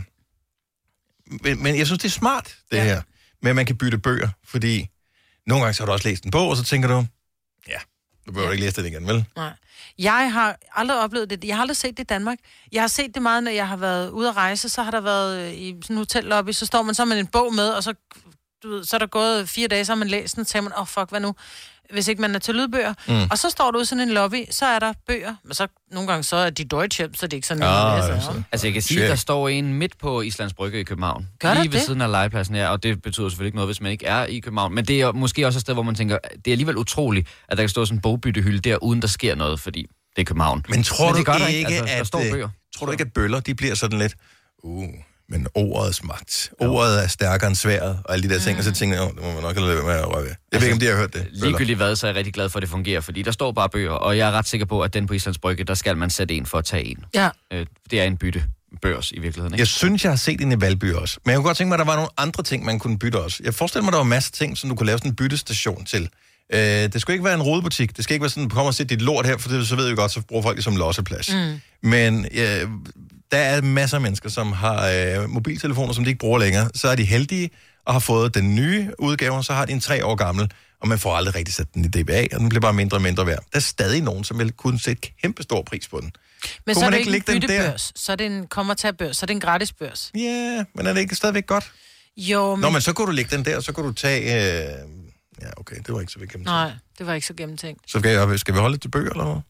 men, men jeg synes, det er smart, det ja. her. Men man kan bytte bøger, fordi nogle gange så har du også læst en bog, og så tænker du, ja, du behøver ja. ikke læse den igen, vel? Nej. Jeg har aldrig oplevet det. Jeg har aldrig set det i Danmark. Jeg har set det meget, når jeg har været ude at rejse, så har der været øh, i sådan en hotellobby, så står man så med en bog med, og så, du ved, så er der gået fire dage, så har man læst den, og så tænker man, åh oh, fuck, hvad nu? Hvis ikke man er til lydbøger. Mm. Og så står du ude i sådan en lobby, så er der bøger, men så nogle gange så er de Deutsche, så det er ikke sådan Ah, en altså. altså, jeg kan sige, Shit. der står en midt på Islands Brygge i København. Gør der Lige ved det? siden af legepladsen, ja, og det betyder selvfølgelig ikke noget, hvis man ikke er i København. Men det er måske også et sted, hvor man tænker, det er alligevel utroligt, at der kan stå sådan en bogbyttehylde der, uden der sker noget, fordi det er København. Men tror det du der ikke, altså, der at, står øh, bøger. tror du ikke, at bøller, de bliver sådan lidt, uh, men ordets magt. Ordet er stærkere end sværet, og alle de der ting, og så tænker jeg, oh, det må man nok lade være med at røre ved. Jeg ved ikke, om de har hørt det. Ligegyldigt hvad, så er jeg rigtig glad for, at det fungerer, fordi der står bare bøger, og jeg er ret sikker på, at den på Islands Brygge, der skal man sætte en for at tage en. Ja. Øh, Det er en bytte børs i virkeligheden, ikke? Jeg synes, jeg har set en i Valby også. Men jeg kunne godt tænke mig, at der var nogle andre ting, man kunne bytte også. Jeg forestiller mig, at der var masser af ting, som du kunne lave sådan en byttestation til. Øh, det skal ikke være en rodebutik. Det skal ikke være sådan, kom og sæt dit lort her, for det, så ved vi godt, så bruger folk det som losseplads. Mm. Men øh, der er masser af mennesker, som har øh, mobiltelefoner, som de ikke bruger længere. Så er de heldige og har fået den nye udgave, og så har de en tre år gammel, og man får aldrig rigtig sat den i DBA, og den bliver bare mindre og mindre værd. Der er stadig nogen, som vil kunne sætte kæmpe stor pris på den. Men Kunne så er det ikke en byttebørs, så er det en kommer til børs, så er det en gratis børs. Ja, yeah, men er det ikke stadigvæk godt? Jo, men... Nå, men så kunne du lægge den der, og så kunne du tage... Øh... Ja, okay, det var ikke så vigtigt. Nej, det var ikke så gennemtænkt. Så skal, jeg, skal vi holde det til bøger, eller hvad?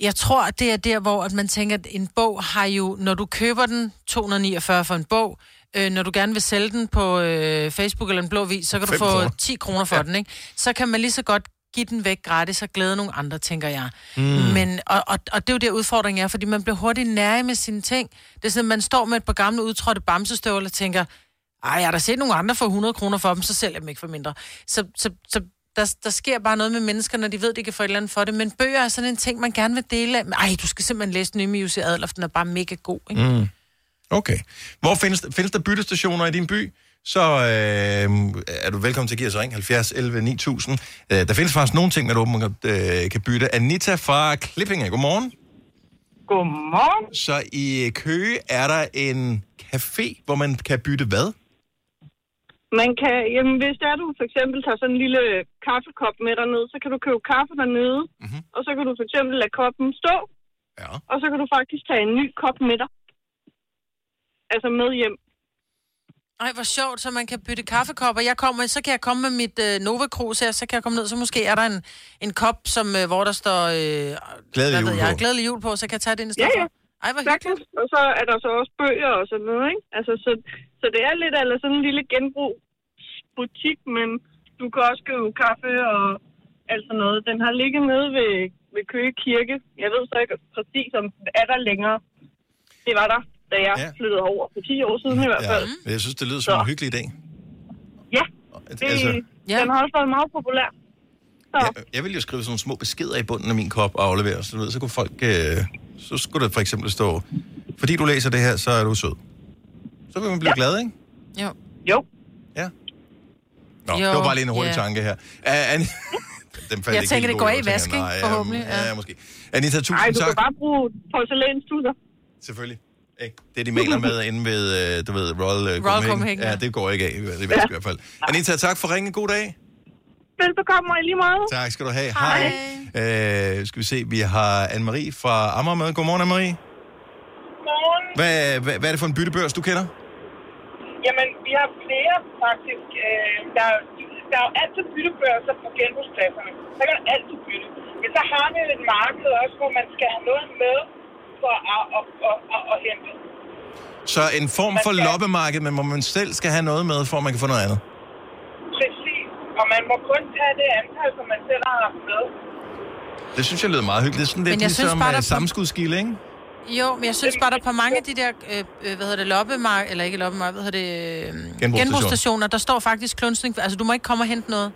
Jeg tror, at det er der, hvor at man tænker, at en bog har jo, når du køber den, 249 for en bog, øh, når du gerne vil sælge den på øh, Facebook eller en blå vis, så kan du få kroner. 10 kroner for ja. den, ikke? Så kan man lige så godt give den væk gratis og glæde nogle andre, tænker jeg. Mm. Men, og, og, og det er jo der udfordringen er, fordi man bliver hurtigt nærig med sine ting. Det er sådan, at man står med et par gamle udtrådte bamsestøvler og tænker, ej, jeg har da set nogle andre for 100 kroner for dem, så sælger jeg dem ikke for mindre. Så, så, så der, der sker bare noget med mennesker, når de ved, de kan få et eller andet for det. Men bøger er sådan en ting, man gerne vil dele af. Ej, du skal simpelthen læse den nye med Jussi Adler, for den er bare mega god, ikke? Mm. Okay. Hvor findes, findes der byttestationer i din by? Så øh, er du velkommen til at give os ring 70 11 9000. Øh, der findes faktisk nogle ting, man åbenbart øh, kan bytte. Anita fra Klippinge, godmorgen. Godmorgen. Så i Køge er der en café, hvor man kan bytte hvad? Man kan, jamen hvis der du for eksempel tager sådan en lille kaffekop med derned, så kan du købe kaffe dernede, mm-hmm. og så kan du for eksempel lade koppen stå, ja. og så kan du faktisk tage en ny kop med dig. Altså med hjem. Ej, hvor sjovt, så man kan bytte kaffekopper. Jeg kommer, så kan jeg komme med mit øh, Nova Cruz her, så kan jeg komme ned, så måske er der en, en kop, som, øh, hvor der står... Øh, Glædelig jul jeg, på. glædelig jul på, så kan jeg tage det ind i Ja, stedet ja. for. Ej, hvor hyggeligt. Og så er der så også bøger og sådan noget, ikke? Altså, så, så det er lidt eller sådan en lille genbrugsbutik, men du kan også købe kaffe og alt sådan noget. Den har ligget nede ved, ved Køge Kirke. Jeg ved så ikke præcis, om den er der længere. Det var der, da jeg Ja. ja. flyttede over for 10 år siden i hvert Ja, fald. men jeg synes, det lyder som en hyggelig idé. Ja, det, Altså- ja. den har også været meget populær. Jeg, jeg vil jo skrive sådan nogle små beskeder i bunden af min kop og aflevere, så, du ved, så kunne folk... Øh, så skulle der for eksempel stå, fordi du læser det her, så er du sød. Så vil man blive ja. glad, ikke? Jo. Jo. Ja. Nå, Jo, det var bare lige en hurtig ja. tanke her. Uh, An- Den faldt Jeg ikke tænker, det går af i jeg tænker, vask, ikke? nej, Forhåbentlig, Ja, ja. ja, måske. Anita, tusind Nej, du tak. kan bare bruge porcelænstuder. Selvfølgelig. Ikke? Det, de maler med inde ved, øh, du ved, Royal, øh, Royal Copenhagen, Ja, ja. det går ikke af, i i vask i hvert fald. Anita, tak for ringen. God dag. Velbekomme i lige meget. Tak skal du have. Hej. Øh, skal vi se, vi har Anne-Marie fra Amager med. Godmorgen, Anne-Marie. Godmorgen. Hvad, hvad, hvad er det for en byttebørs, du kender? Jamen, vi har flere faktisk. Øh, der, er- der er jo altid byttebørser på genbrugspladserne. Så kan altid bytte. Men så har vi et marked også, hvor man skal have noget med for at, at, at, at, at hente. Så en form for loppemarked, men hvor man selv skal have noget med, for at man kan få noget andet. Præcis. Og man må kun tage det antal, som man selv har haft med. Det synes jeg lyder meget hyggeligt. Det er sådan lidt Men jeg synes ligesom bare, bare, der er- sammenskudskilde, ikke? Jo, men jeg synes bare, der er på mange af de der, øh, øh, hvad hedder det, loppemark, eller ikke loppemark, hvad hedder det, øh, Genbrugsstation. genbrugsstationer, der står faktisk klunsning, altså du må ikke komme og hente noget.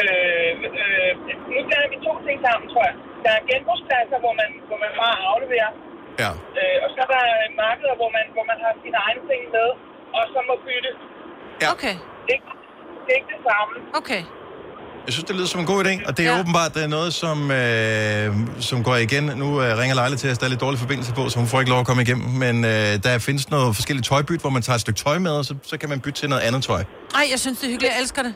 Øh, øh, nu blander vi to ting sammen, tror jeg. Der er genbrugspladser, hvor man, hvor man bare afleverer. Ja. Øh, og så er der markeder, hvor man, hvor man har sine egne ting med, og så må bytte. Ja. Okay. Det er, ikke, det er ikke det samme. Okay. Jeg synes, det lyder som en god idé, og det er ja. åbenbart det er noget, som, øh, som går igen. Nu øh, ringer Leila til os, der er lidt dårlig forbindelse på, så hun får ikke lov at komme igennem. Men øh, der findes noget forskelligt tøjbyt, hvor man tager et stykke tøj med, og så, så kan man bytte til noget andet tøj. Ej, jeg synes, det er hyggeligt. Jeg elsker det.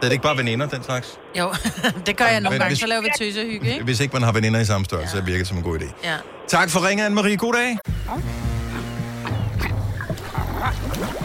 Det er ikke bare veninder, den slags. Jo, det gør jeg nogle gange. hvis- Så laver vi tøse hygge, ikke? Hvis ikke man har veninder i samme størrelse, så virker det som en god idé. Ja. Tak for ringen, Anne-Marie. God dag. Oyster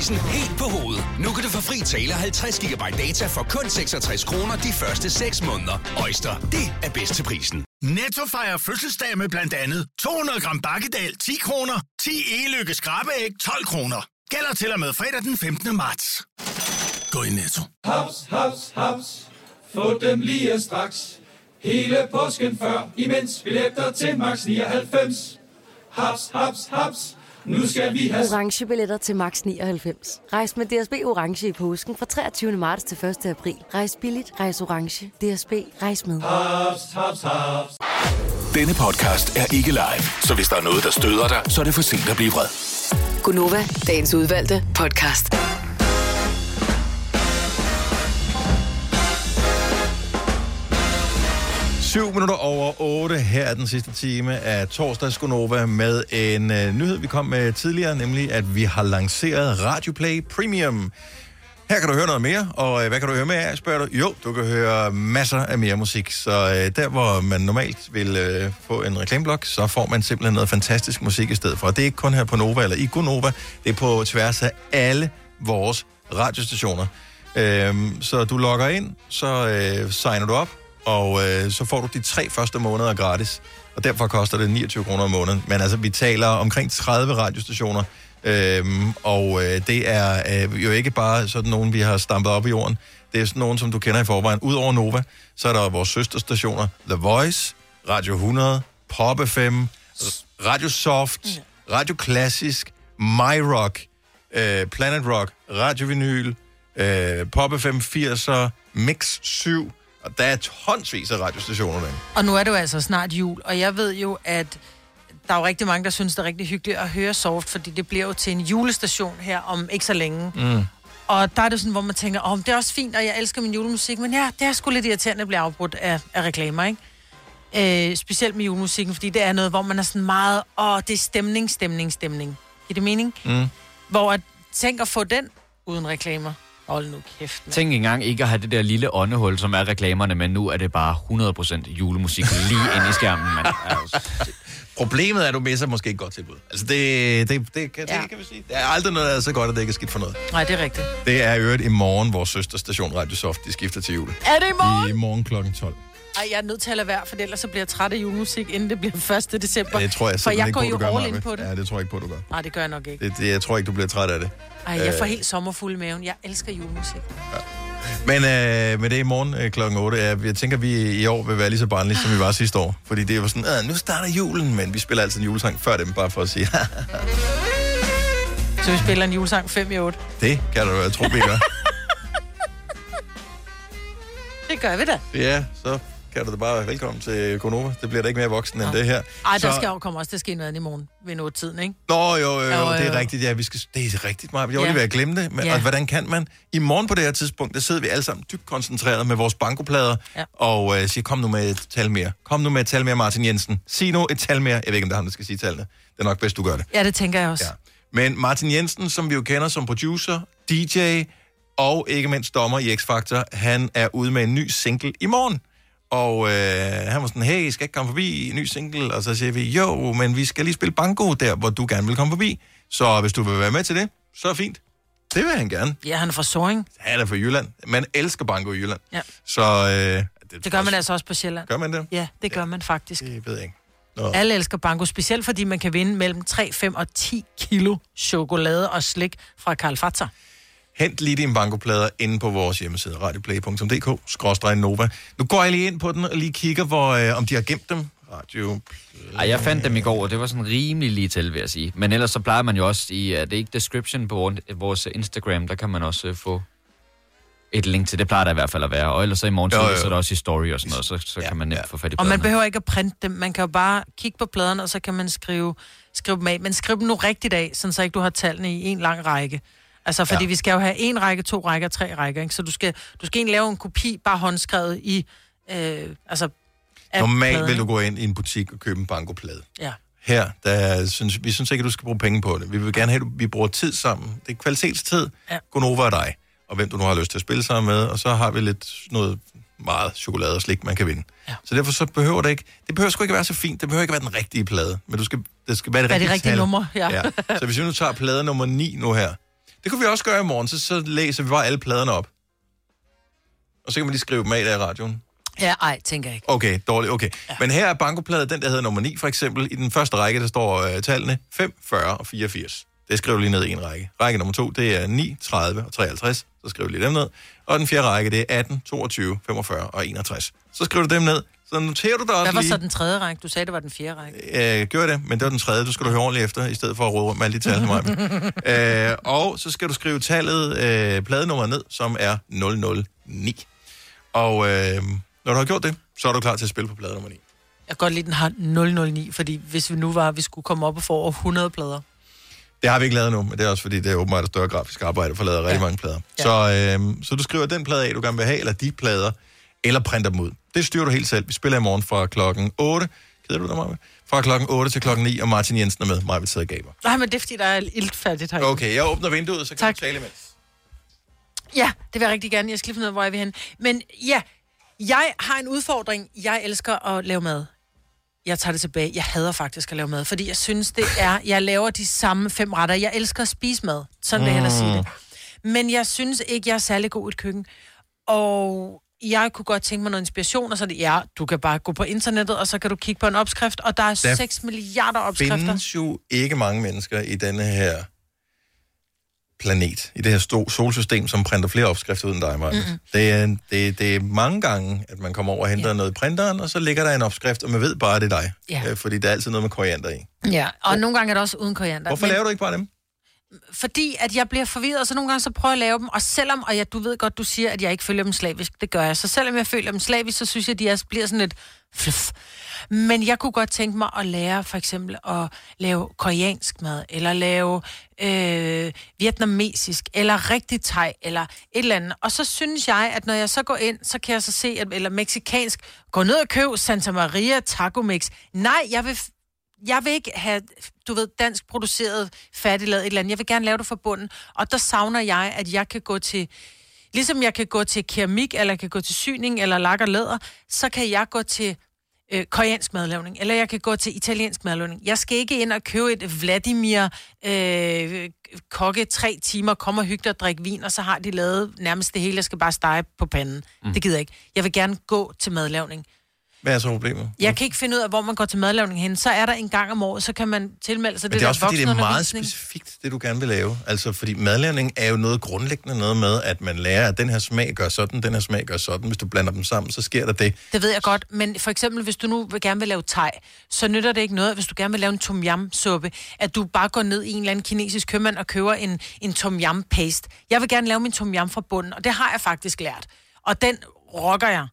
prisen helt på hovedet. Nu kan du få fri tale 50 GB data for kun 66 kroner de første 6 måneder. Øjster, det er bedst til prisen. Netto fejrer fødselsdag med blandt andet 200 gram bakkedal 10 kroner, 10 e-lykke skrabeæg 12 kroner. Gælder til og med fredag den 15. marts. Gå i Netto. Haps, haps, haps. Få dem lige straks. Hele påsken før, imens billetter til max 99. Haps, haps, haps. Nu skal vi have... Orange billetter til max 99. Rejs med DSB Orange i påsken fra 23. marts til 1. april. Rejs billigt, rejs orange. DSB, rejs med. Haps, haps, haps. Denne podcast er ikke live, så hvis der er noget, der støder dig, så er det for sent at blive vred. Gunova, dagens udvalgte podcast. 7 minutter over 8. Her er den sidste time af torsdags Gunova med en øh, nyhed, vi kom med tidligere, nemlig at vi har lanceret Radioplay Premium. Her kan du høre noget mere, og øh, hvad kan du høre mere af, spørger du? Jo, du kan høre masser af mere musik, så øh, der, hvor man normalt vil øh, få en reklameblok, så får man simpelthen noget fantastisk musik i stedet for. Og det er ikke kun her på Nova eller i Gunova, det er på tværs af alle vores radiostationer. Øhm, så du logger ind, så øh, signer du op, og øh, så får du de tre første måneder gratis. Og derfor koster det 29 kroner om måneden. Men altså, vi taler omkring 30 radiostationer, øhm, og øh, det er øh, jo ikke bare sådan nogen, vi har stampet op i jorden. Det er sådan nogen, som du kender i forvejen. Udover Nova, så er der vores søsterstationer, The Voice, Radio 100, Pop FM, Radio Soft, Radio Klassisk, My Rock, øh, Planet Rock, Radio Vinyl, øh, Pop FM 80'er, Mix 7, og der er tonsvis af radiostationer derinde. Og nu er det jo altså snart jul, og jeg ved jo, at der er jo rigtig mange, der synes, det er rigtig hyggeligt at høre Soft, fordi det bliver jo til en julestation her om ikke så længe. Mm. Og der er det sådan, hvor man tænker, åh, oh, det er også fint, og jeg elsker min julemusik, men ja, det er sgu lidt irriterende at blive afbrudt af, af reklamer, ikke? Øh, specielt med julemusikken, fordi det er noget, hvor man er sådan meget, åh, det er stemning, stemning, stemning. Giver det mening? Mm. Hvor at, tænk at få den uden reklamer. Hold nu kæft, mand. Tænk engang ikke at have det der lille åndehul, som er reklamerne, men nu er det bare 100% julemusik lige ind i skærmen. Man. Altså, Problemet er, at du misser måske et godt tilbud. Altså, det, det, det, kan, Ja. det kan vi sige. Der er aldrig noget, der er så godt, at det ikke er skidt for noget. Nej, det er rigtigt. Det er i øvrigt i morgen, vores søsterstation Radio Soft, de skifter til jul. Er det i morgen? I morgen klokken 12. Ej, jeg er nødt til at lade være, for ellers så bliver jeg træt af julemusik, inden det bliver 1. december. Det tror jeg For jeg ikke går på, jo du all in på det. Ja, det tror jeg ikke på, du gør. Nej, det gør jeg nok ikke. Det, det, jeg tror ikke, du bliver træt af det. Ej, jeg får Øh, helt sommerfuld i maven. Jeg elsker julemusik. Men øh, med det i morgen øh, klokken 8, er, jeg tænker, at vi i år vil være lige så barnlige, som vi var sidste år. Fordi det var sådan, "Ah, nu starter julen, men vi spiller altid en julesang før dem, bare for at sige, Så vi spiller en julesang 5 i 8. det kan du jo tro, vi gør. Det gør vi da. Ja, så kan du da bare velkommen til Konova. Det bliver da ikke mere voksen end det her. Ej, der så... skal jo komme også til at ske noget i morgen ved noget tiden, ikke? Nå, jo, jo, jo, Jo, jo, det er rigtigt, ja, vi skal, det er rigtigt meget. Jeg var Ja. lige ved at glemme det. Men, Ja. og hvordan kan man? I morgen på det her tidspunkt, der sidder vi alle sammen dybt koncentreret med vores bankoplader, Ja. og øh, siger, kom nu med et tal mere. Kom nu med et tal mere, Martin Jensen. Sig nu et tal mere. Jeg ved ikke, om det er ham, der skal sige tallene. Det er nok bedst, du gør det. Ja, det tænker jeg også. Ja. Men Martin Jensen, som vi jo kender som producer, DJ og ikke mindst dommer i X-Factor, han er ude med en ny single i morgen. Og øh, han var sådan, hey, skal ikke komme forbi en ny single? Og så siger vi, jo, men vi skal lige spille banko der, hvor du gerne vil komme forbi. Så hvis du vil være med til det, så er fint. Det vil han gerne. Ja, han er fra Soring. Han er fra Jylland. Man elsker banko i Jylland. Ja. Så øh, det, Det gør man altså også på Sjælland. gør man det? Ja, det gør man faktisk. Det ved jeg ikke. Nå. Alle elsker banko, specielt fordi man kan vinde mellem 3, 5 og 10 kilo chokolade og slik fra Karl Fazer. Hent lige dine bankoplader inde på vores hjemmeside, radioplay.dk, skråstrej Nova. Nu går jeg lige ind på den og lige kigger, hvor, øh, om de har gemt dem. Radio... Ej, jeg fandt dem i går, og det var sådan rimelig lige til, vil jeg sige. Men ellers så plejer man jo også i, er det ikke description på vor- vores Instagram, der kan man også øh, få et link til. Det plejer der i hvert fald at være. Og ellers så i morgen Jo, jo. så er der også i story og sådan noget, så, så kan man nemt få fat i Og man pladerne. behøver ikke at printe dem. Man kan jo bare kigge på pladerne, og så kan man skrive, skrive dem af. Men skriv dem nu rigtigt af, sådan så ikke du har tallene i en lang række. Altså, fordi Ja. vi skal jo have en række, to rækker, tre rækker, ikke? Så du skal, du skal egentlig lave en kopi, bare håndskrevet i, øh, altså... Normalt pladen, vil du gå ind i en butik og købe en bankoplade. Ja. Her, der synes, vi synes ikke, at du skal bruge penge på det. Vi vil gerne have, at vi bruger tid sammen. Det er kvalitetstid. Ja. Gunova og dig, og hvem du nu har lyst til at spille sammen med. Og så har vi lidt noget meget chokolade og slik, man kan vinde. Ja. Så derfor så behøver det ikke... Det behøver sgu ikke være så fint. Det behøver ikke være den rigtige plade. Men du skal, det skal være det Hvad rigtige det rigtige nummer? Ja. ja. Så hvis vi nu tager plade nummer 9 nu her. Det kunne vi også gøre i morgen. Så, så læser vi bare alle pladerne op. Og så kan man lige skrive dem af der i radioen. Ja, ej, tænker jeg ikke. Okay, dårligt, okay. Ja. Men her er bankoplade, den der hedder nummer 9 for eksempel. I den første række, der står øh, tallene 5, 40 og 84. Det skriver du lige ned i en række. Række nummer 2, det er 9, 30 og 53. Så skriver du lige dem ned. Og den fjerde række, det er 18, 22, 45 og 61. Så skriver du dem ned. Så noterer du dig også Hvad var lige... så den tredje række? Du sagde, det var den fjerde række. Øh, gør det, men det var den tredje. Du skal du høre ordentligt efter, i stedet for at råde rundt med alle de tal mig. øh, og så skal du skrive tallet, øh, pladenummer ned, som er 009. Og øh, når du har gjort det, så er du klar til at spille på plade nummer 9. Jeg kan godt lide, den har 009, fordi hvis vi nu var, vi skulle komme op og få over 100 plader. Det har vi ikke lavet nu, men det er også fordi, det er åbenbart et større grafisk arbejde for at lave rigtig mange plader. Ja. Så, øh, så du skriver den plade af, du gerne vil have, eller de plader. Eller printer dem ud. Det styrer du helt selv. Vi spiller i morgen fra klokken 8. Keder du dig, Maja? Fra klokken 8 til klokken 9, og Martin Jensen er med. Maja vil sidde og gaber. Nej, men det er fordi, der er iltfærdigt herinde. Okay, jeg åbner vinduet, så kan Tak. du tale imens. Ja, det vil jeg rigtig gerne. Jeg skal lige finde ud af, hvor jeg vil hen. Men ja, jeg har en udfordring. Jeg elsker at lave mad. Jeg tager det tilbage. Jeg hader faktisk at lave mad, fordi jeg synes, det er... Jeg laver de samme fem retter. Jeg elsker at spise mad. Sådan vil jeg hellere sige det. Men jeg synes ikke, jeg er særlig god i et køkken. Og jeg kunne godt tænke mig noget inspiration, og så er det, ja, du kan bare gå på internettet, og så kan du kigge på en opskrift, og der er Der 6 milliarder opskrifter. findes jo ikke mange mennesker i denne her planet, i det her sto- solsystem, som printer flere opskrifter ud end dig, Maja. Mm-mm. Det, er, det, det er mange gange, at man kommer over og henter ja. noget i printeren, og så ligger der en opskrift, og man ved bare, at det er dig. Ja. Øh, Fordi der er altid noget med koriander i. Ja, og nogle gange er det også uden koriander. Hvorfor laver du ikke bare dem? Fordi at jeg bliver forvirret, og så nogle gange så prøver jeg at lave dem, og selvom, og ja, du ved godt, du siger, at jeg ikke følger dem slavisk, det gør jeg, så selvom jeg følger dem slavisk, så synes jeg, at de også bliver sådan lidt fluff. Men jeg kunne godt tænke mig at lære for eksempel at lave koreansk mad, eller lave øh, vietnamesisk, eller rigtig thai, eller et eller andet. Og så synes jeg, at når jeg så går ind, så kan jeg så se, at, eller meksikansk, gå ned og køb Santa Maria Taco Mix. Nej, jeg vil jeg vil ikke have, du ved, dansk produceret, færdiglavet et eller andet. Jeg vil gerne lave det fra bunden. Og der savner jeg, at jeg kan gå til, ligesom jeg kan gå til keramik, eller jeg kan gå til syning, eller lak og læder, så kan jeg gå til øh, koreansk madlavning, eller jeg kan gå til italiensk madlavning. Jeg skal ikke ind og købe et Vladimir øh, kokke tre timer, komme og hygge og drikke vin, og så har de lavet nærmest det hele, jeg skal bare stege på panden. Mm. Det gider jeg ikke. Jeg vil gerne gå til madlavning. Hvad er så problemet? Jeg kan ikke finde ud af, hvor man går til madlavning hen. Så er der en gang om året, så kan man tilmelde sig Men det, det er også fordi, det er meget specifikt, det du gerne vil lave. Altså, fordi madlavning er jo noget grundlæggende noget med, at man lærer, at den her smag gør sådan, den her smag gør sådan. Hvis du blander dem sammen, så sker der det. Det ved jeg godt, men for eksempel, hvis du nu vil gerne vil lave thai, så nytter det ikke noget, hvis du gerne vil lave en tom yam suppe, at du bare går ned i en eller anden kinesisk købmand og køber en, en tom yam paste. Jeg vil gerne lave min tom yam fra bunden, og det har jeg faktisk lært. Og den rocker jeg.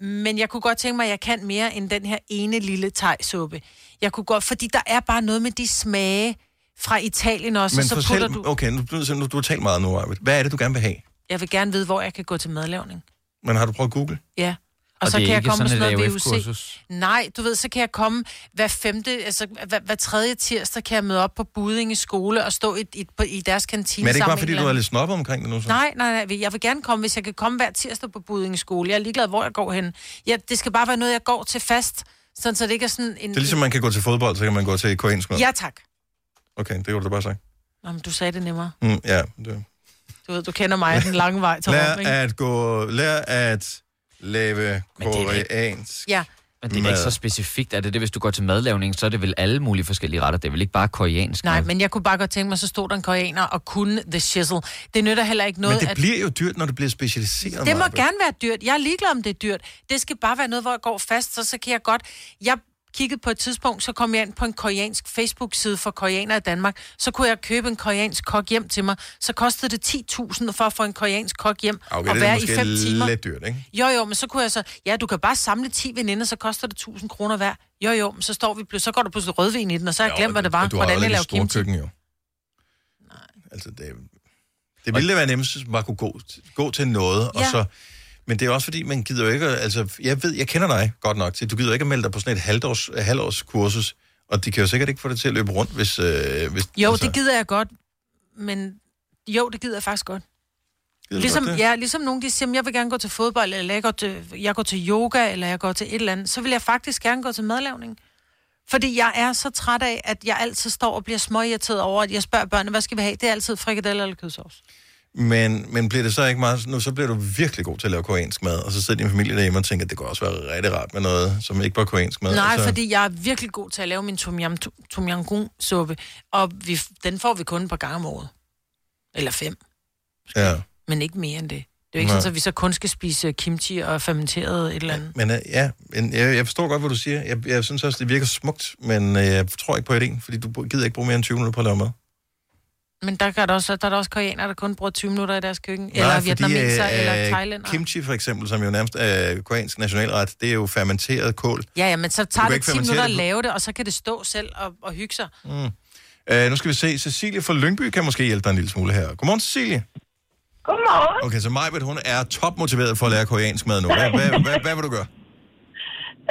Men jeg kunne godt tænke mig, at jeg kan mere end den her ene lille thai-suppe. Jeg kunne godt, fordi der er bare noget med de smage fra Italien også, Men så putter du... okay, nu, nu, du har talt meget nu, Arvid. Hvad er det, du gerne vil have? Jeg vil gerne vide, hvor jeg kan gå til madlavning. Men har du prøvet google? Ja. Og, Og så det er kan jeg komme med sådan sådan et noget VUC. Nej, du ved, så kan jeg komme hver femte, altså hver, hver tredje tirsdag kan jeg møde op på Budinge skole og stå i, i, på, i deres kantine Men er det ikke sammen bare, med fordi du er lidt snobbet omkring det nu? Så? Nej, nej, nej, jeg vil gerne komme, hvis jeg kan komme hver tirsdag på Budinge skole. Jeg er ligeglad, hvor jeg går hen. Ja, det skal bare være noget, jeg går til fast, sådan så det ikke er sådan en... Det er ligesom, man kan gå til fodbold, så kan man gå til koreansk mad. Ja, tak. Okay, det kunne du da bare sige. Nå, men du sagde det nemmere. Mm, ja, det. Du ved, du kender mig den lange vej til Lær Rom, ikke? at gå, lær at lave Men det er ikke- koreansk. Ja. Men det er da ikke så specifikt. Er det det, hvis du går til madlavning, så er det vel alle mulige forskellige retter. Det er vel ikke bare koreansk Nej, mad? men jeg kunne bare godt tænke mig, så stod der en koreaner og kunne the shizzle. Det nytter heller ikke noget, Men det at... bliver jo dyrt, når det bliver specialiseret. Det må Maja. gerne være dyrt. Jeg er ligeglad, om det er dyrt. Det skal bare være noget, hvor jeg går fast, så, så kan jeg godt... Jeg kiggede på et tidspunkt, så kom jeg ind på en koreansk Facebook-side for koreanere i Danmark. Så kunne jeg købe en koreansk kok hjem til mig. Så kostede det 10.000 for at få en koreansk kok hjem Okay, og det være i måske fem timer. lidt dyrt, ikke? Jo, jo, men så kunne jeg så... Ja, du kan bare samle 10 veninder, så koster det 1000 kroner hver. Jo, jo, men så, står vi, så går der pludselig rødvin i den, og så har jeg glemt, hvad det var. Og du har Hvordan jeg laver kimchi. køkken, jo. Nej. Altså, det, det ville da være nemmest, hvis man kunne gå, gå til noget, og Ja. så... Men det er også fordi, man gider jo ikke... Altså, jeg ved, jeg kender dig godt nok til, du gider ikke at melde dig på sådan et halvårs, halvårs kursus, og de kan jo sikkert ikke få det til at løbe rundt, hvis... Øh, hvis Jo, altså, det gider jeg godt, men... Jo, det gider jeg faktisk godt. gider Ligesom, godt det? ja, ligesom nogen, de siger, "Men jeg vil gerne gå til fodbold, eller jeg går til, jeg går til yoga, eller jeg går til et eller andet, så vil jeg faktisk gerne gå til madlavning. Fordi jeg er så træt af, at jeg altid står og bliver småirriteret over, at jeg spørger børnene, hvad skal vi have? Det er altid frikadeller eller kødsovs. Men, men bliver det så ikke meget... Nu så bliver du virkelig god til at lave koreansk mad, og så sidder din familie derhjemme og tænker, at det kunne også være rigtig rart med noget, som ikke var koreansk mad. Nej, altså, fordi jeg er virkelig god til at lave min tom yam, tom yam suppe, og vi, den får vi kun et par gange om året. Eller fem, Ja. men ikke mere end det. Det er jo ikke Nej. sådan, at vi så kun skal spise kimchi og fermenteret et eller andet. Men øh, ja, men jeg, jeg forstår godt, hvad du siger. Jeg, jeg synes også, det virker smukt, men øh, jeg tror ikke på idéen, fordi du gider ikke bruge mere end 20 minutter på at lave mad. Men der, kan der, også, der er der også koreanere, der kun bruger 20 minutter i deres køkken. eller fordi, vietnameser, øh, eller øh, thailænder. Kimchi for eksempel, som jo nærmest er koreansk nationalret, det er jo fermenteret kål. Ja, ja, men så tager det ikke 10 fermentere minutter at lave det, og så kan det stå selv og, og hygge sig. Mm. Uh, nu skal vi se, Cecilie fra Lyngby kan måske hjælpe dig en lille smule her. Godmorgen, Cecilie. Godmorgen. Okay, så Majbet, hun er topmotiveret for at lære koreansk mad nu. Hvad, hvad, hvad, hvad vil du gøre?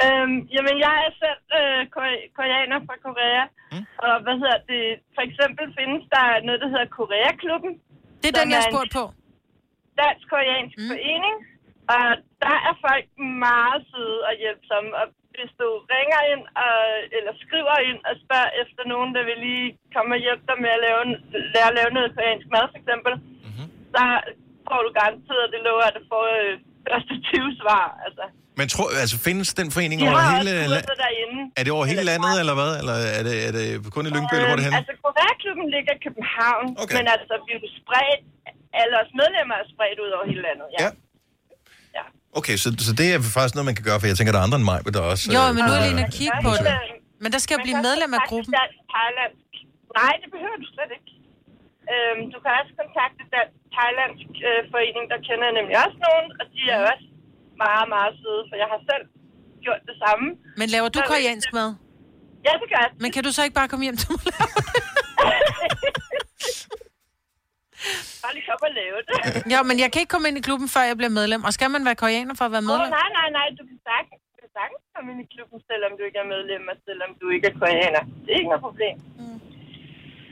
Øhm, jamen, jeg er selv øh, kore- koreaner fra Korea. Mm. Og hvad hedder det? For eksempel findes der noget, der hedder Koreaklubben. Det er den, jeg har spurgt på. Dansk-koreansk mm. forening. Og der er folk meget søde og hjælpsomme. Og hvis du ringer ind og, eller skriver ind og spørger efter nogen, der vil lige komme og hjælpe dig med at lave, lære at lave noget koreansk mad, for eksempel, mm-hmm. så får du garanteret, at det lover, at du får øh, første 20 svar. Altså. Men tror, altså, findes den forening De over hele... også la- kurser derinde. Er det over hele landet, eller hvad? Eller er det, er det kun i Lyngby, eller hvor er det Øhm, henne? Altså, Koreaklubben ligger i København, Okay. men altså, vi er spredt, alle os medlemmer er spredt ud over hele landet, ja. Ja. Okay, så, så det er faktisk noget, man kan gøre, for jeg tænker, der er andre end mig, der også... Jo, øh, men nu er lige inde og kigge på det. Men der skal jo blive medlem af gruppen. Thailandsk. Nej, det behøver du slet ikke. Øhm, du kan også kontakte Dansk Thailandsk øh, Forening, der kender jeg nemlig også nogen, og de er også meget, meget søde, for jeg har selv gjort det samme. Men laver du koreansk mad? Ja, det gør jeg. Men kan du så ikke bare komme hjem til mig? Bare lige komme og lave det. ja, men jeg kan ikke komme ind i klubben, før jeg bliver medlem. Og skal man være koreaner for at være medlem? nej, nej, nej, du kan sagtens, du kan sagtens komme ind i klubben, selvom du ikke er medlem, og selvom du ikke er koreaner. Det er ikke noget problem.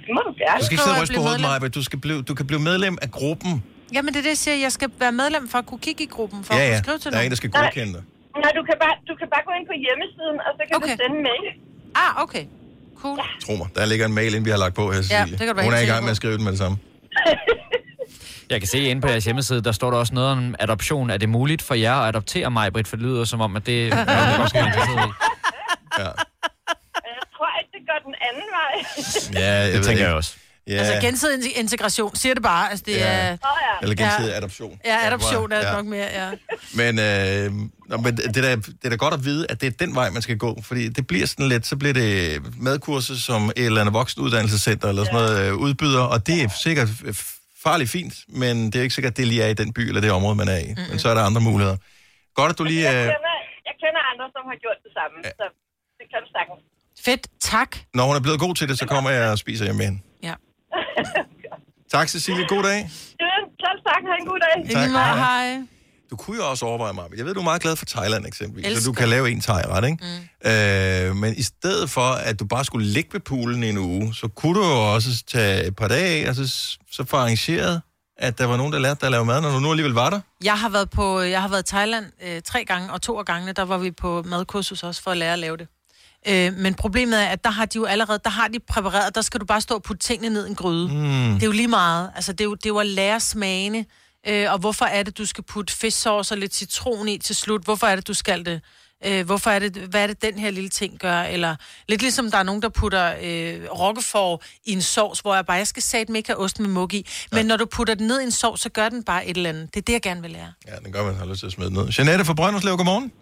Det må du gerne. Du skal ikke sidde og ryste på hovedet, Maja, du, skal blive, du kan blive medlem af gruppen. Jamen, det er det, jeg siger. Jeg skal være medlem for at kunne kigge i gruppen, for Ja, at ja. kunne skrive til Der er nogen. en, der skal godkende dig. Nej, du kan, bare, du kan bare gå ind på hjemmesiden, og så kan okay. du sende en mail. Ah, okay. Cool. Tro mig, der ligger en mail ind, vi har lagt på her, Cecilie. det kan du Hun er i gang med at skrive den med det samme. Jeg kan se inde på jeres hjemmeside, der står der også noget om adoption. Er det muligt for jer at adoptere mig, Britt? For det lyder som om, at det er noget, være interesseret i. Ja, Jeg tror ikke, det går den anden vej. ja jeg Det tænker jeg også. Ja, Altså gensidig integration, siger det bare. Altså, det Ja. er... Åh, ja. eller gensidig adoption. Ja, adoption er det Ja. nok mere, ja. Men, øh, nå, men det, er da, det er da godt at vide, at det er den vej, man skal gå. Fordi det bliver sådan lidt, så bliver det madkurser som et eller andet voksenuddannelsescenter eller sådan noget øh, udbyder, og det er sikkert øh, farligt fint, men det er ikke sikkert, at det lige er i den by eller det område, man er i. Mm-hmm. Men så er der andre muligheder. Godt, at du lige... Jeg Øh, kender, jeg kender andre, som har gjort det samme, ja. så det kan du sagtens. Fedt, tak. når hun er blevet god til det, så kommer jeg og spiser hjemme med hende. Tak, Cecilie. God dag. Ja, selv tak. Ha' en god dag. Tak. Hej. Hej. Du kunne jo også overveje mig. Jeg ved, du er meget glad for Thailand eksempelvis, så Elsker. du kan lave en thai-ret, ikke? Mm. Øh, men i stedet for, at du bare skulle ligge ved poolen i en uge, så kunne du jo også tage et par dage af, og så, så få arrangeret, at der var nogen, der lærte dig at lave mad, når du nu alligevel var der. Jeg har været på, jeg har været i Thailand øh, tre gange, og to af gangene, der var vi på madkursus også for at lære at lave det. Øh, men problemet er, at der har de jo allerede, der har de præpareret, der skal du bare stå og putte tingene ned i en gryde. Mm. Det er jo lige meget. Altså, det er jo, det er jo at lære smagene. Øh, og hvorfor er det, du skal putte fisksauce og lidt citron i til slut? Hvorfor er det, du skal det? Øh, hvorfor er det, hvad er det, den her lille ting gør? Eller lidt ligesom der er nogen, der putter øh, roquefort i en sovs, hvor jeg bare, jeg skal satme ikke have ost med mug i. Men når du putter den ned i en sovs, så gør den bare et eller andet. Det er det, jeg gerne vil lære. Ja, den gør, man har lyst til at smide den ned. Jeanette fra Brønderslev, godmorgen.